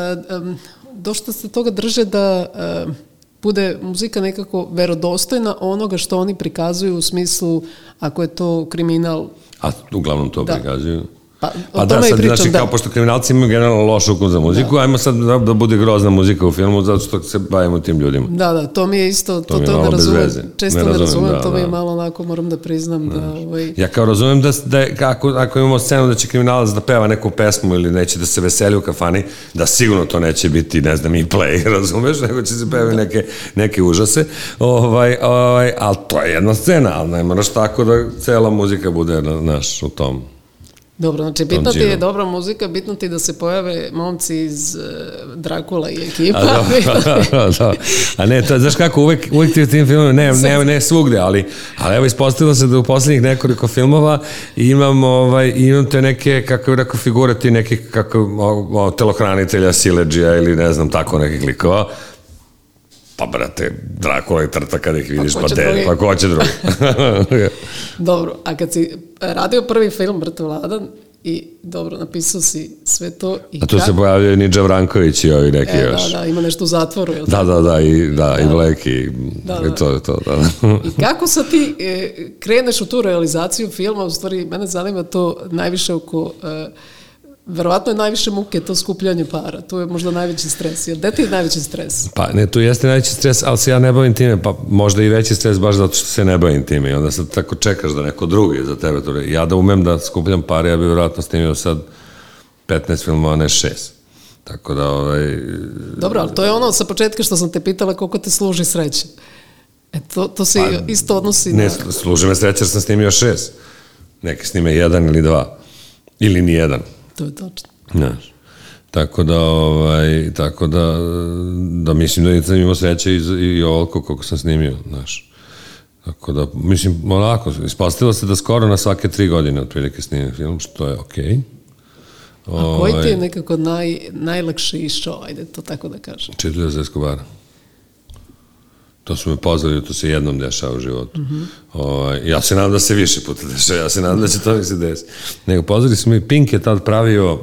um, e, došto se toga drže da um, bude muzika nekako verodostojna onoga što oni prikazuju u smislu ako je to kriminal. A uglavnom to da. prikazuju? Pa, pa da, sad, znači, da. kao pošto kriminalci imaju generalno loš ukus za muziku, da. ajmo sad da, da bude grozna muzika u filmu, zato što se bavimo tim ljudima. Da, da, to mi je isto, to, to, to ne razumem, često ne razumem, da, to da. mi je da. malo onako, moram da priznam da, da ovaj... Ja kao razumem da, da ako, ako imamo scenu da će kriminalac da peva neku pesmu ili neće da se veseli u kafani, da sigurno to neće biti, ne znam, i play, razumeš, nego će se pevati da. neke, neke užase, ovaj, ovaj, ali to je jedna scena, ali ne moraš tako da cela muzika bude, naš, u tom... Dobro, znači bitno ti je dobra muzika, bitno ti da se pojave momci iz uh, e, Drakula i ekipa. A, da, da, da. A ne, to, znaš kako, uvek, uvek ti u tim filmima, ne, ne, ne svugde, ali, ali evo ispostavilo se da u poslednjih nekoliko filmova imam, ovaj, imam te neke, kako bih rekao, figure ti nekih kako, o, o, telohranitelja, sileđija ili ne znam, tako nekih likova Pa brate, Drakula i Trta kada ih vidiš, pa te, pa, pa ko će drugi. dobro, a kad si radio prvi film Mrtav Vladan, i dobro, napisao si sve to. I a tu se pojavljaju Ninja Vranković i ovi neki e, da, još. Da, da, ima nešto u zatvoru. Jel da, da, da, i, da, da, da. da. i Black da, da. i to je to. Da. I kako sa ti e, kreneš u tu realizaciju filma, u stvari mene zanima to najviše oko... E, Verovatno je najviše muke to skupljanje para, to je možda najveći stres. Jel dete je najveći stres? Pa ne, to jeste najveći stres, ali se ja ne bavim time, pa možda i veći stres baš zato što se ne bavim time i onda sad tako čekaš da neko drugi za tebe to Ja da umem da skupljam pare, ja bi verovatno snimio sad 15 filmova, ne 6. Tako da, ovaj... Dobro, ali to je ono sa početka što sam te pitala koliko te služi sreće. E, to, to se pa, isto odnosi ne, na... Ne, služi me sreće jer sam snimio šest. Neki snime jedan ili dva. Ili ni jedan To je tačno. Znaš. Tako da, ovaj, tako da, da mislim da sam imao sreće i, i ovoliko koliko sam snimio, znaš. Tako da, mislim, onako, ispastilo se da skoro na svake tri godine otprilike snimim film, što je okej. Okay. A koji ti je ovaj- nekako naj, najlakše išao, ajde to tako da kažem? Čitljio za Escobara. To su me pozvali, da to se jednom dešava u životu. Mm -hmm. o, ja se nadam da se više puta dešava, ja se nadam da će to nek se desi. Nego pozvali smo i Pink je tad pravio,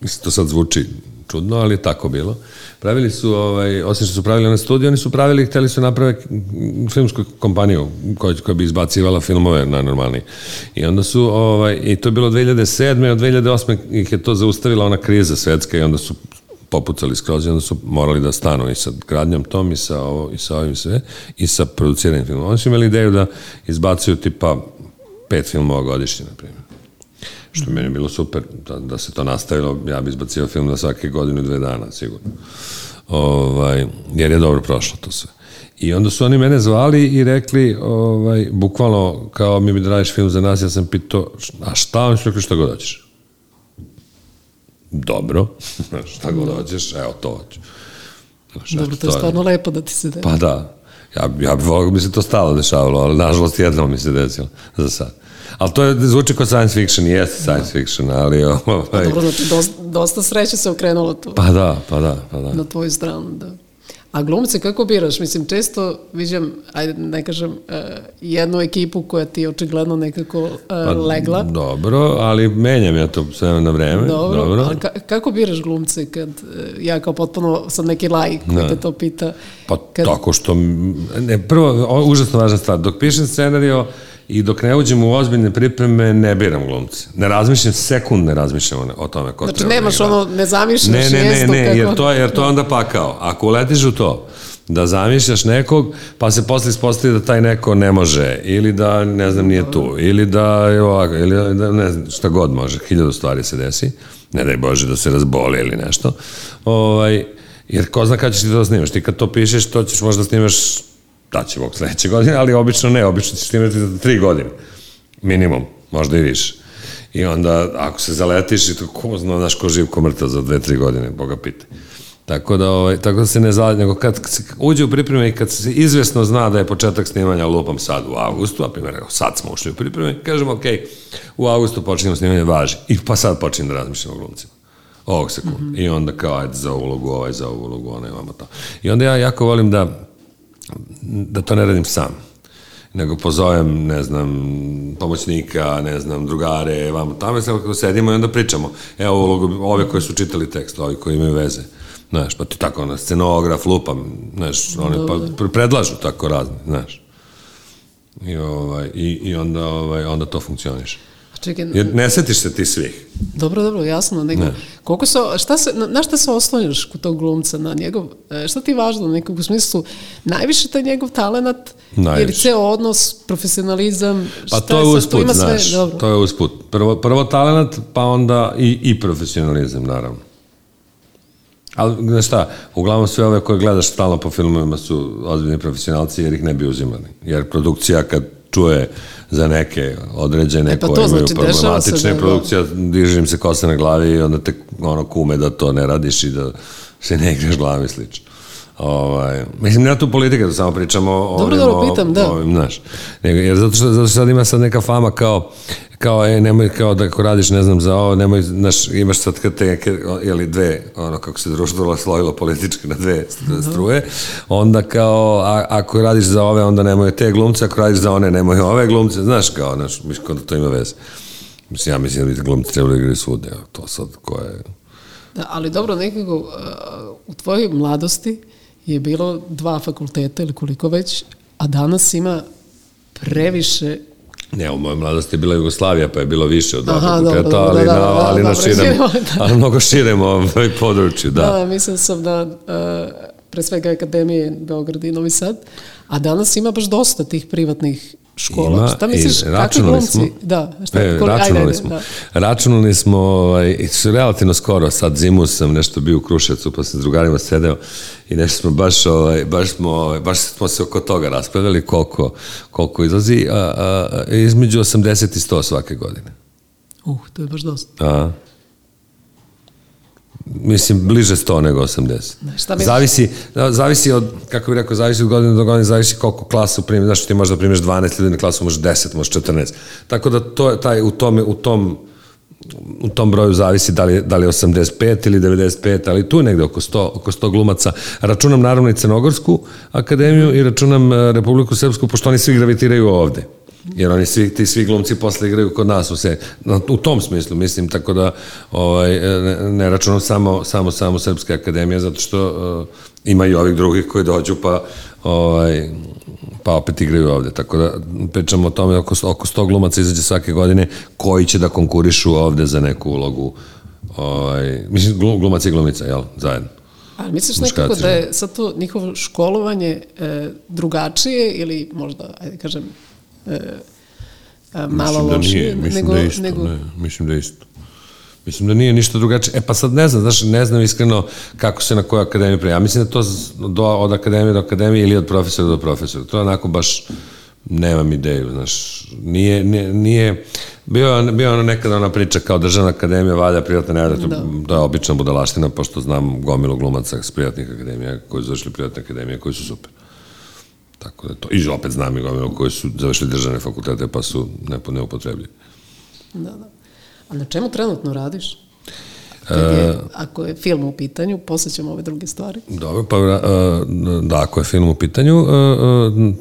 mislim to sad zvuči čudno, ali je tako bilo. Pravili su, ovaj, osim što su pravili na studiju, oni su pravili, hteli su naprave filmsku kompaniju koja, koja bi izbacivala filmove najnormalnije. I onda su, ovaj, i to je bilo 2007. i od 2008. ih je to zaustavila ona kriza svetska i onda su popucali skroz i onda su morali da stanu i sa gradnjom tom i sa, ovo, i sa ovim sve i sa produciranjem filmova. Oni su imali ideju da izbacaju tipa pet filmova godišnje, na primjer. Što mm. meni je bilo super, da, da se to nastavilo, ja bi izbacio film na svake godine dve dana, sigurno. Ovaj, jer je dobro prošlo to sve. I onda su oni mene zvali i rekli, ovaj, bukvalno, kao mi bi da radiš film za nas, ja sam pitao, a šta? Oni su rekli, šta god hoćeš dobro, šta god hoćeš, evo to hoću. Znaš, dobro, to je stvarno lepo da ti se desi. Pa da, ja, ja bih volio bi se to stalo dešavalo, ali nažalost jedno mi se desilo za sad. Ali to je, zvuči kao science fiction, jeste science da. fiction, ali... Ovaj... Pa dobro, znači, da dosta, dosta sreće se okrenulo tu. Pa da, pa da, pa da. Na tvoju stranu, da. A glumce kako biraš? Mislim, često viđam, ajde da ne kažem, uh, jednu ekipu koja ti je očigledno nekako uh, pa, legla. Dobro, ali menjam ja to sve na vreme. Dobro, dobro. ali ka kako biraš glumce kad, e, ja kao potpuno sam neki lajk koji te da. to pita. Pa kad... tako što, ne, prvo, o, užasno važna stvar, dok pišem scenariju, i dok ne uđem u ozbiljne pripreme ne biram glumce. Ne razmišljam, sekund ne razmišljam o tome ko znači, treba. Znači nemaš ono, ne zamišljaš ne, ne, ne, ne, kako... jer to, jer to onda pakao. Ako uletiš u to, da zamišljaš nekog, pa se posle ispostavi da taj neko ne može, ili da, ne znam, nije tu, ili da je ovako, ili da, ne znam, šta god može, hiljadu stvari se desi, ne daj Bože da se razboli ili nešto, ovaj, jer ko zna kada ćeš ti to da snimaš, ti kad to pišeš, to ćeš možda da snimaš da će Bog sledeće godine, ali obično ne, obično ćeš imati za tri godine, minimum, možda i više. I onda, ako se zaletiš, i to ko zna, znaš ko živ, ko mrtav za dve, tri godine, Boga pita. Tako da, ovaj, tako da se ne zaleti, nego kad, se uđe u pripreme i kad se izvesno zna da je početak snimanja lupam sad u augustu, a primjer, sad smo ušli u pripreme, kažemo, ok, u augustu počinjemo snimanje, važi. I pa sad počinjem da razmišljam o glumcima ovog sekunda. Mm -hmm. I onda kao, ajde, za ulogu, ovaj za ulogu, onaj, vama to. I onda ja jako volim da da to ne radim sam nego pozovem, ne znam, pomoćnika, ne znam, drugare, vam tamo, sve sedimo i onda pričamo. Evo ulogu, ove koje su čitali tekst, ovi koji imaju veze. Znaš, pa ti tako, ono, scenograf, lupam, znaš, oni pa predlažu tako razne, znaš. I, ovaj, i, i onda, ovaj, onda to funkcioniše. Čekaj, Jer ne setiš se ti svih. Dobro, dobro, jasno. Nego, ne. koliko se, šta se, na, na šta se oslanjaš kod tog glumca? Na njegov, e, šta ti je važno nekog u smislu? Najviše taj njegov talent najviše. ili ceo odnos, profesionalizam? Pa to je, je usput, ima sve, znaš, dobro. to je usput. Prvo, prvo talent, pa onda i, i profesionalizam, naravno. Ali, znaš šta, uglavnom sve ove koje gledaš stalno po filmovima su ozbiljni profesionalci jer ih ne bi uzimali. Jer produkcija kad čuje za neke određene e pa koje znači, imaju problematične da, da. produkcije, diže im se kosa na glavi i onda te ono kume da to ne radiš i da se ne igraš glavi slično. Ovaj, mislim, ne tu politike, tu da samo pričamo o dobro, dobro, pitam, o, da. ovim, znaš. Jer zato što, zato što sad ima sad neka fama kao, kao, e, nemoj, kao da ako radiš, ne znam, za ovo, nemoj, znaš, imaš sad kad te neke, jeli, dve, ono, kako se društvo slojilo politički na dve struje, onda kao, a, ako radiš za ove, onda nemoj te glumce, ako radiš za one, nemoj ove glumce, znaš, kao, znaš, mislim, onda to ima veze. Mislim, ja mislim da bi glumci trebali da igrati svude, to sad ko je... Da, ali dobro, nekako, u tvojoj mladosti, je bilo dva fakulteta ili koliko već, a danas ima previše Ne, u mojoj mladosti je bila Jugoslavija, pa je bilo više od dva Aha, fakulteta, dobro, ali, da, da na, da, da ali da, na širem, da. ali mnogo širem ovaj području, da. Da, mislim sam da, uh, pre svega Akademije Beograd i Novi Sad, a danas ima baš dosta tih privatnih škola. Ima, šta misliš, e, kakvi glumci? Smo, da, šta, e, koli, računali, ajde, smo, da. računali smo, ovaj, relativno skoro, sad zimu sam nešto bio u Kruševcu, pa sam s drugarima sedeo i nešto smo baš, ovaj, baš, smo, ovaj, baš smo se oko toga raspravili koliko, koliko izlazi, a, a, između 80 i 100 svake godine. Uh, to je baš dosta. A, mislim, bliže 100 nego 80. Da, šta bi... Zavisi, da, zavisi od, kako bih rekao, zavisi od godine do godine, zavisi koliko klasu primiš, znaš, ti možeš da primiš 12 ljudi na klasu, možeš 10, možeš 14. Tako da to, taj, u, tome, u tom, u tom broju zavisi da li, da li 85 ili 95, ali tu negde oko 100, oko 100 glumaca. Računam naravno i Crnogorsku akademiju i računam e, Republiku Srpsku, pošto oni svi gravitiraju ovde jer oni svi, ti svi glumci posle igraju kod nas u, se, u tom smislu mislim tako da ovaj, ne računam samo, samo, samo Srpske akademije zato što uh, ima i ovih drugih koji dođu pa ovaj, pa opet igraju ovde tako da pričamo o tome oko, oko 100 glumaca izađe svake godine koji će da konkurišu ovde za neku ulogu ovaj, mislim glumac i glumica jel, zajedno Ali misliš nekako da je sad to njihovo školovanje e, drugačije ili možda, ajde kažem, E, malo da lošije. Nije, mislim nego, da je isto, nego... ne, mislim da isto. Mislim da nije ništa drugačije. E pa sad ne znam, znaš, ne znam iskreno kako se na kojoj akademiji prema. Ja mislim da to do, od akademije do akademije ili od profesora do profesora. To je onako baš nemam ideju, znaš, nije, nije, nije bio, bio ono nekada ona priča kao državna akademija valja privatna ne to, da. to je obična budalaština, pošto znam gomilu glumaca s privatnih akademija koji su zašli privatne akademije, koji su super. Tako da to. I opet znam i gomilo koji su završili državne fakultete pa su nepo, neupotrebljivi. Da, da. A na čemu trenutno radiš? E, Kad je, ako je film u pitanju, posle ove druge stvari. Dobro, pa e, da, ako je film u pitanju,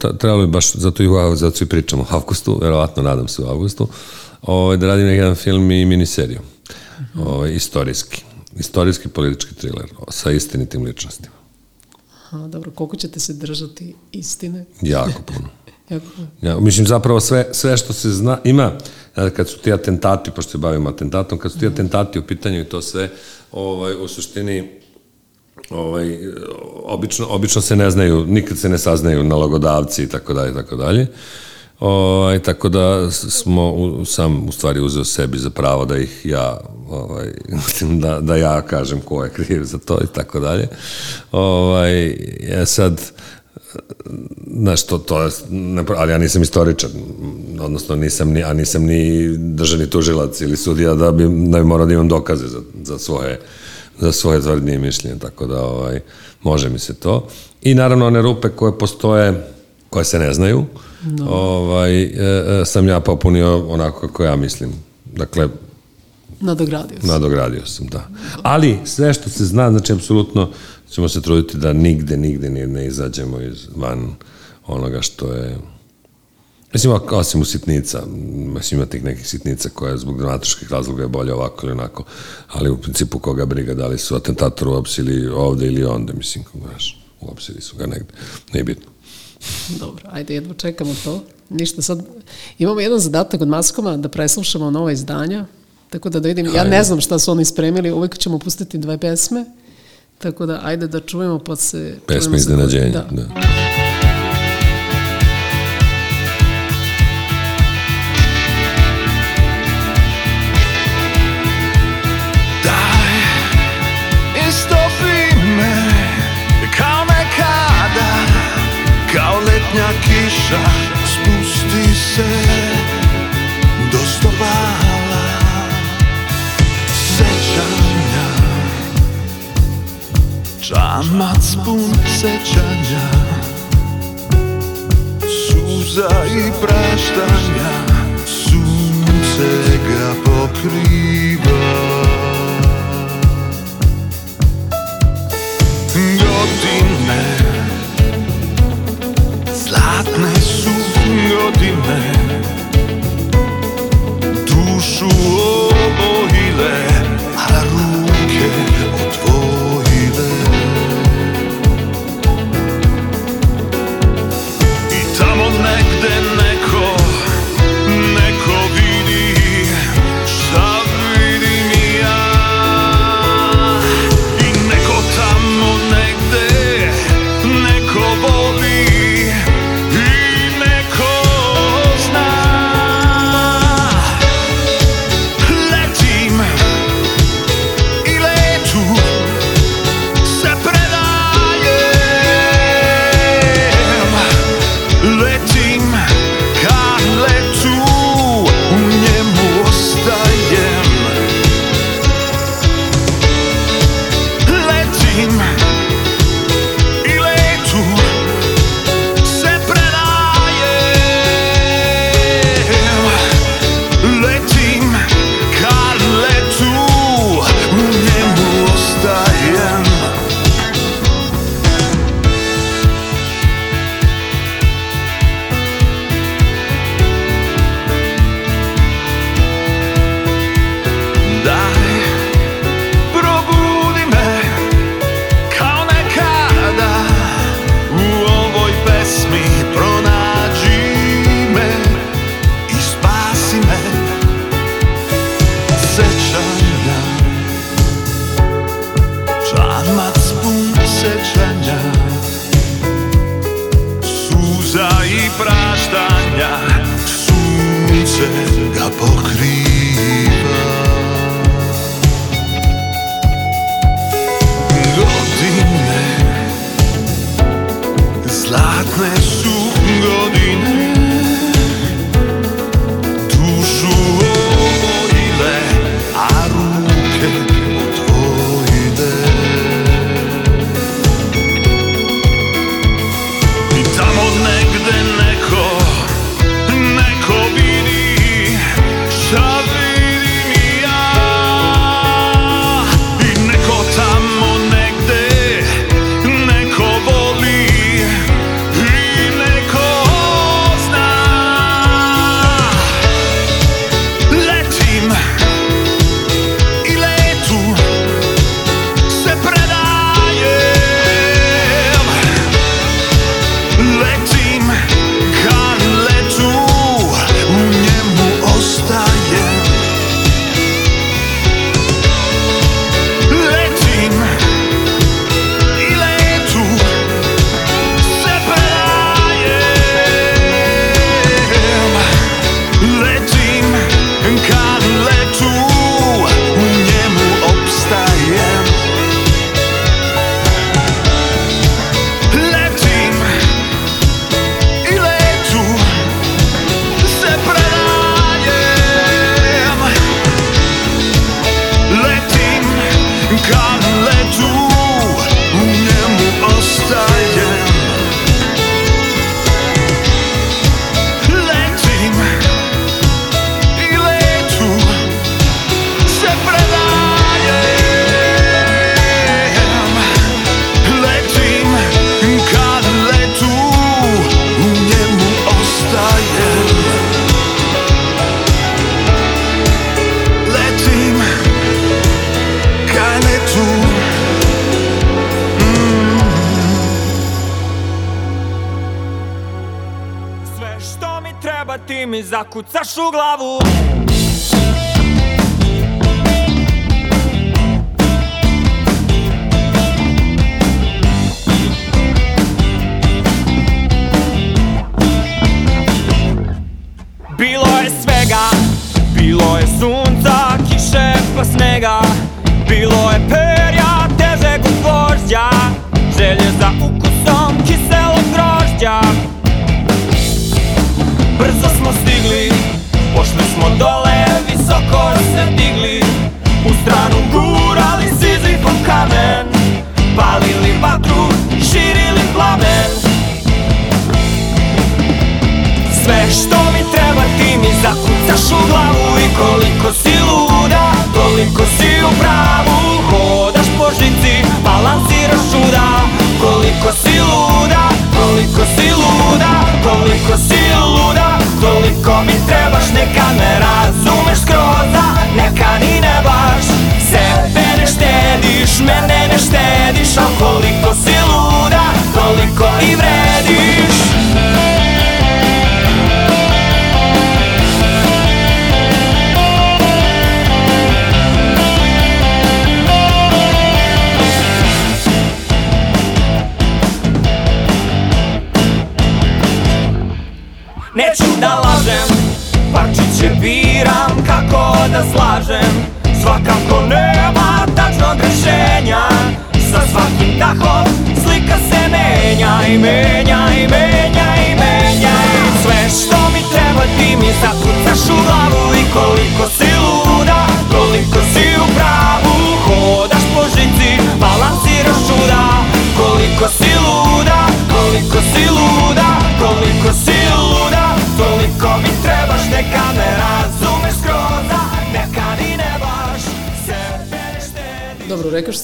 e, trebalo bi baš, zato i, zato i pričamo u avgustu, verovatno nadam se u avgustu, ovaj, da radim jedan film i miniseriju, mhm. ovaj, istorijski, istorijski politički thriller sa istinitim ličnostima. Aha, dobro, koliko ćete se držati istine? Jako puno. Ja, mislim, zapravo sve, sve što se zna, ima, e, kad su ti atentati, pošto se bavimo atentatom, kad su ti mhm. atentati u pitanju i to sve, ovaj, u suštini, ovaj, obično, obično se ne znaju, nikad se ne saznaju nalogodavci i tako dalje, i tako dalje. Ovaj, tako da smo, u, sam u stvari uzeo sebi za pravo da ih ja, ovaj, da, da ja kažem ko je kriv za to i tako dalje. Ovaj, ja e sad, znaš, to, to je, ali ja nisam istoričar odnosno nisam ni, a nisam ni državni tužilac ili sudija da bi, da bi morao da imam dokaze za, za svoje za svoje tvrdnje mišljenje, tako da ovaj, može mi se to. I naravno one rupe koje postoje koje se ne znaju, da. ovaj, e, e, sam ja popunio onako kako ja mislim. Dakle, Nadogradio sam. Nadogradio sam, da. Ali sve što se zna, znači, apsolutno ćemo se truditi da nigde, nigde ne izađemo iz van onoga što je... Mislim, osim u sitnica, mislim, ima tih nekih sitnica koja zbog dramatičkih razloga je bolje ovako ili onako, ali u principu koga briga da li su atentator u ili ovde ili onda, mislim, kako znaš, u ili su ga negde, nije bitno. Dobro, ajde, jedva čekamo to. Ništa, sad imamo jedan zadatak od Maskoma da preslušamo nova izdanja, tako da da vidim, ja ne znam šta su oni spremili, uvek ćemo pustiti dve pesme, tako da ajde da čujemo pa se... Pesme iznenađenja, da. da. letnja kiša spusti se do stopala sećanja Čamac pun sećanja Suza i praštanja Sunce ga pokriva godine Dušu obojile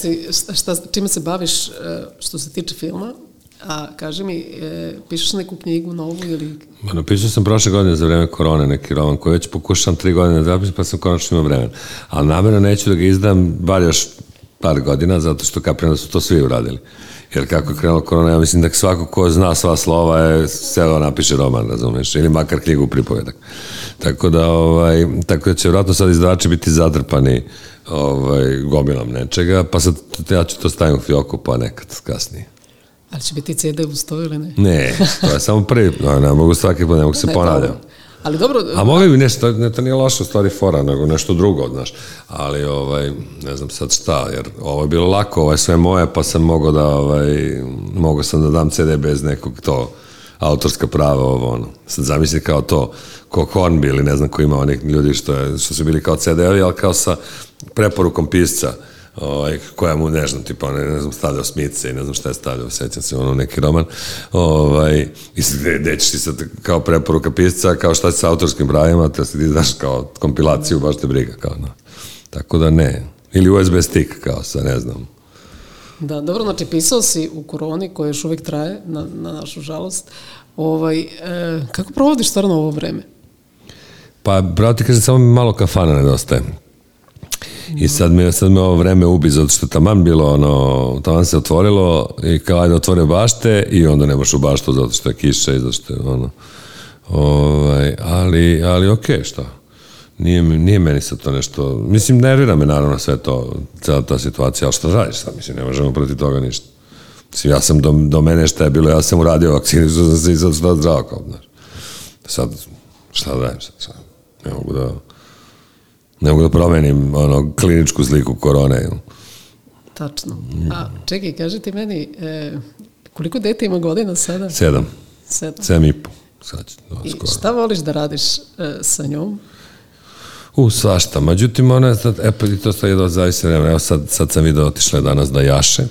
si, šta, čime se baviš e, što se tiče filma, a kaži mi, e, pišeš neku knjigu novu ili... Ma napisao sam prošle godine za vreme korone neki roman koji već pokušam tri godine da napisam pa sam konačno imao vremena. Ali namjerno neću da ga izdam bar još par godina zato što kapiram da su to svi uradili. Jer kako je krenulo korona, ja mislim da svako ko zna sva slova je selo napiše roman, razumeš, ili makar knjigu pripovedak. Tako da, ovaj, tako da će vratno sad izdavači biti zatrpani ovaj, gomilom nečega, pa sad ja ću to stavim u fioku, pa nekad kasnije. Ali će biti CD uz to ili ne? Ne, to je samo prvi, no, ne mogu svaki put, ne mogu se ponavljati. Ali dobro... A mogli bi nešto, ne, to nije loša stvari fora, nego nešto drugo, znaš. Ali, ovaj, ne znam sad šta, jer ovo je bilo lako, ovo je sve moje, pa sam mogao da, ovaj, mogao sam da dam CD bez nekog to autorska prava, ovo ono. Sad zamisli kao to, ko Hornby ili ne znam ko ima onih ljudi što, je, što su bili kao CD-ovi, ali kao sa preporukom pisca ovaj, koja mu, ne znam, tipa, ne, ne znam, stavljao smice i ne znam šta je stavljao, sećam se ono neki roman, ovaj, i gde, gde ćeš ti sad kao preporuka pisca, kao šta sa autorskim pravima, te se ti daš kao kompilaciju, baš te briga, kao, no. Tako da ne. Ili USB stick, kao sa, ne znam, Da, dobro, znači pisao si u koroni koja još uvek traje, na, na našu žalost. Ovaj, e, kako provodiš stvarno ovo vreme? Pa, bravo ti kažem, samo malo kafana nedostaje. I sad me, sad me ovo vreme ubi, zato što taman bilo ono, taman se otvorilo i kao ajde otvore bašte i onda nemaš u baštu zato što je kiša i zato što je ono. Ovaj, ali, ali okej, okay, šta? Nije, nije meni sad to nešto... Mislim, nervira me naravno sve to, cela ta situacija, ali šta radiš sad? Mislim, ne možemo protiv toga ništa. Mislim, ja sam do, do mene šta je bilo, ja sam uradio vakcinu, što sam se i sad zdravo, kao, znaš. Sad, šta da radim sad? Ne mogu da Ne mogu da promenim ono, kliničku sliku korone. Tačno. A čekaj, kaži ti meni, e, koliko dete ima godina sada? Sedam. Sedam. Sedam i po. Sad, no, I skoro. šta voliš da radiš e, sa njom? U, svašta. Međutim, ona je sad, e, pa i to sad je da zavisi vremena. Evo sad, sad sam video otišla danas da jaše.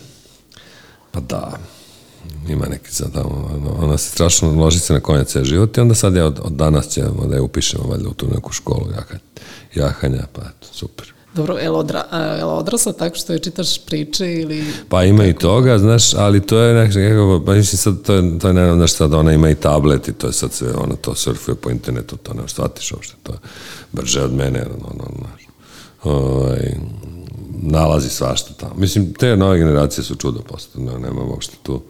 Pa da, ima neki sad tamo, ono, ona se strašno loži se na konjac sve život i onda sad ja od, od danas ćemo da je upišemo valjda u tu neku školu jahanja, jahanja pa eto, super. Dobro, je li odra, odrasla tako što je čitaš priče ili... Pa ima tako? i toga, znaš, ali to je nekako, pa mislim sad, to je, to je naravno, znaš, sad ona ima i tablet i to je sad sve, ona to surfuje po internetu, to ne shvatiš uopšte, to je brže od mene, ono, ono, znaš. Ovaj, nalazi svašta tamo. Mislim, te nove generacije su čudo postane, nema uopšte tu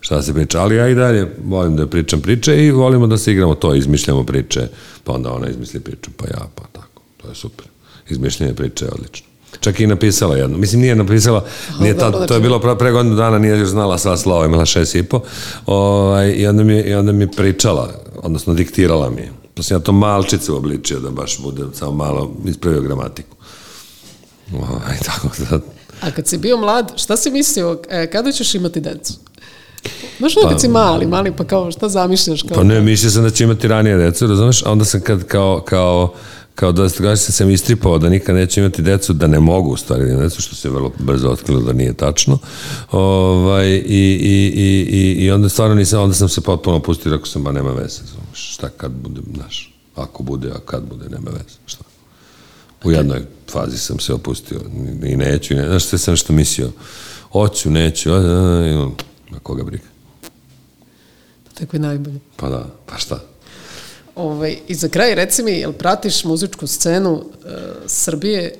šta se priča, ali ja i dalje volim da pričam priče i volimo da se igramo to, izmišljamo priče, pa onda ona izmisli priču, pa ja, pa tako, to je super. Izmišljanje priče je odlično. Čak i napisala jedno. Mislim, nije napisala, nije da, ta, da, da, to je bilo pre, godinu dana, nije još znala sva slova, imala šest i po. Ovaj, i, onda mi, I onda mi pričala, odnosno diktirala mi je. Pa sam ja to malčicu obličio da baš bude samo malo ispravio gramatiku. Ovaj, tako da... A kad si bio mlad, šta si mislio, e, kada ćeš imati decu? Znaš pa, kad si mali, mali, pa kao šta zamišljaš? Kao pa ne, mislio sam da ću imati ranije decu, razumeš? A onda sam kad kao, kao kao da se sam, sam istripao da nikad neću imati decu, da ne mogu u stvari da imati decu, što se vrlo brzo otkrilo da nije tačno. Ovaj, i, i, i, i, I onda stvarno nisam, onda sam se potpuno opustio, rekao sam, ba nema veze, šta kad bude, znaš, ako bude, a kad bude, nema veze, šta. U jednoj fazi sam se opustio i neću, ne, znaš, sve sam što mislio, hoću, neću, a, a, a, Ma koga briga? Pa tako je najbolje. Pa da, pa šta? Ovaj, I za kraj, reci mi, jel pratiš muzičku scenu uh, Srbije?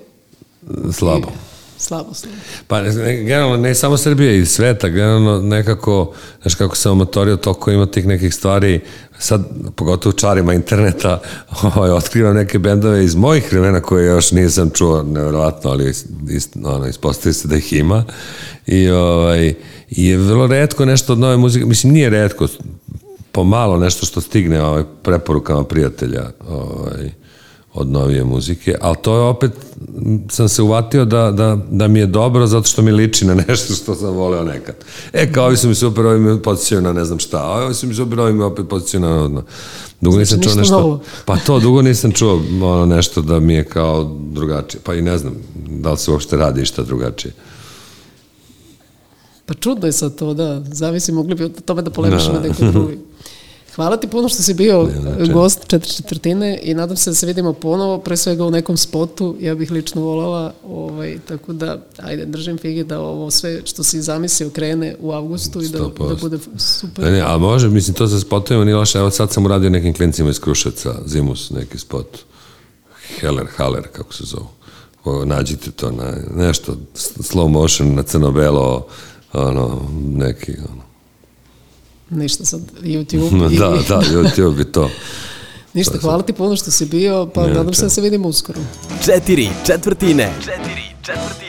Slabo. I, slabo, slabo. Pa, ne, generalno, ne samo Srbija i sveta, generalno nekako, znaš kako sam omotorio, toliko ima tih nekih stvari, sad, pogotovo u čarima interneta, ovaj, otkrivam neke bendove iz mojih vremena koje još nisam čuo, nevjerovatno, ali ist, ono, ispostavi se da ih ima. I, ovaj, I je vrlo redko nešto od nove muzike, mislim, nije redko, pomalo nešto što stigne ovaj, preporukama prijatelja. Ovaj, od novije muzike, ali to je opet, sam se uvatio da, da, da mi je dobro zato što mi liči na nešto što sam voleo nekad. E, kao ovi su mi super, ovi me podsjećaju na ne znam šta, a ovi su mi super, ovi me opet podsjećaju na odno. Dugo znači, nisam čuo nešto, novo. pa to, dugo nisam čuo ono, nešto da mi je kao drugačije, pa i ne znam da li se uopšte radi šta drugačije. Pa čudno je sad to, da, zavisi, mogli bi od tome da polemišemo da. neko drugi. Hvala ti puno što si bio gost četiri četvrtine i nadam se da se vidimo ponovo, pre svega u nekom spotu, ja bih lično volala, ovaj, tako da, ajde, držim fige da ovo sve što si zamislio krene u avgustu i da, da bude super. Da ne, a može, mislim, to sa spotovima nije loše, evo sad sam uradio nekim klincima iz Kruševca, zimus neki spot, Heller, Haller, kako se zovu nađite to na nešto slow motion na crno-belo ono neki ono Ništa sad, YouTube. I... da, da, YouTube je to. Ništa, hvala ti puno što si bio, pa ne, nadam se da se vidimo uskoro. Četiri četvrtine. Četiri četvrtine.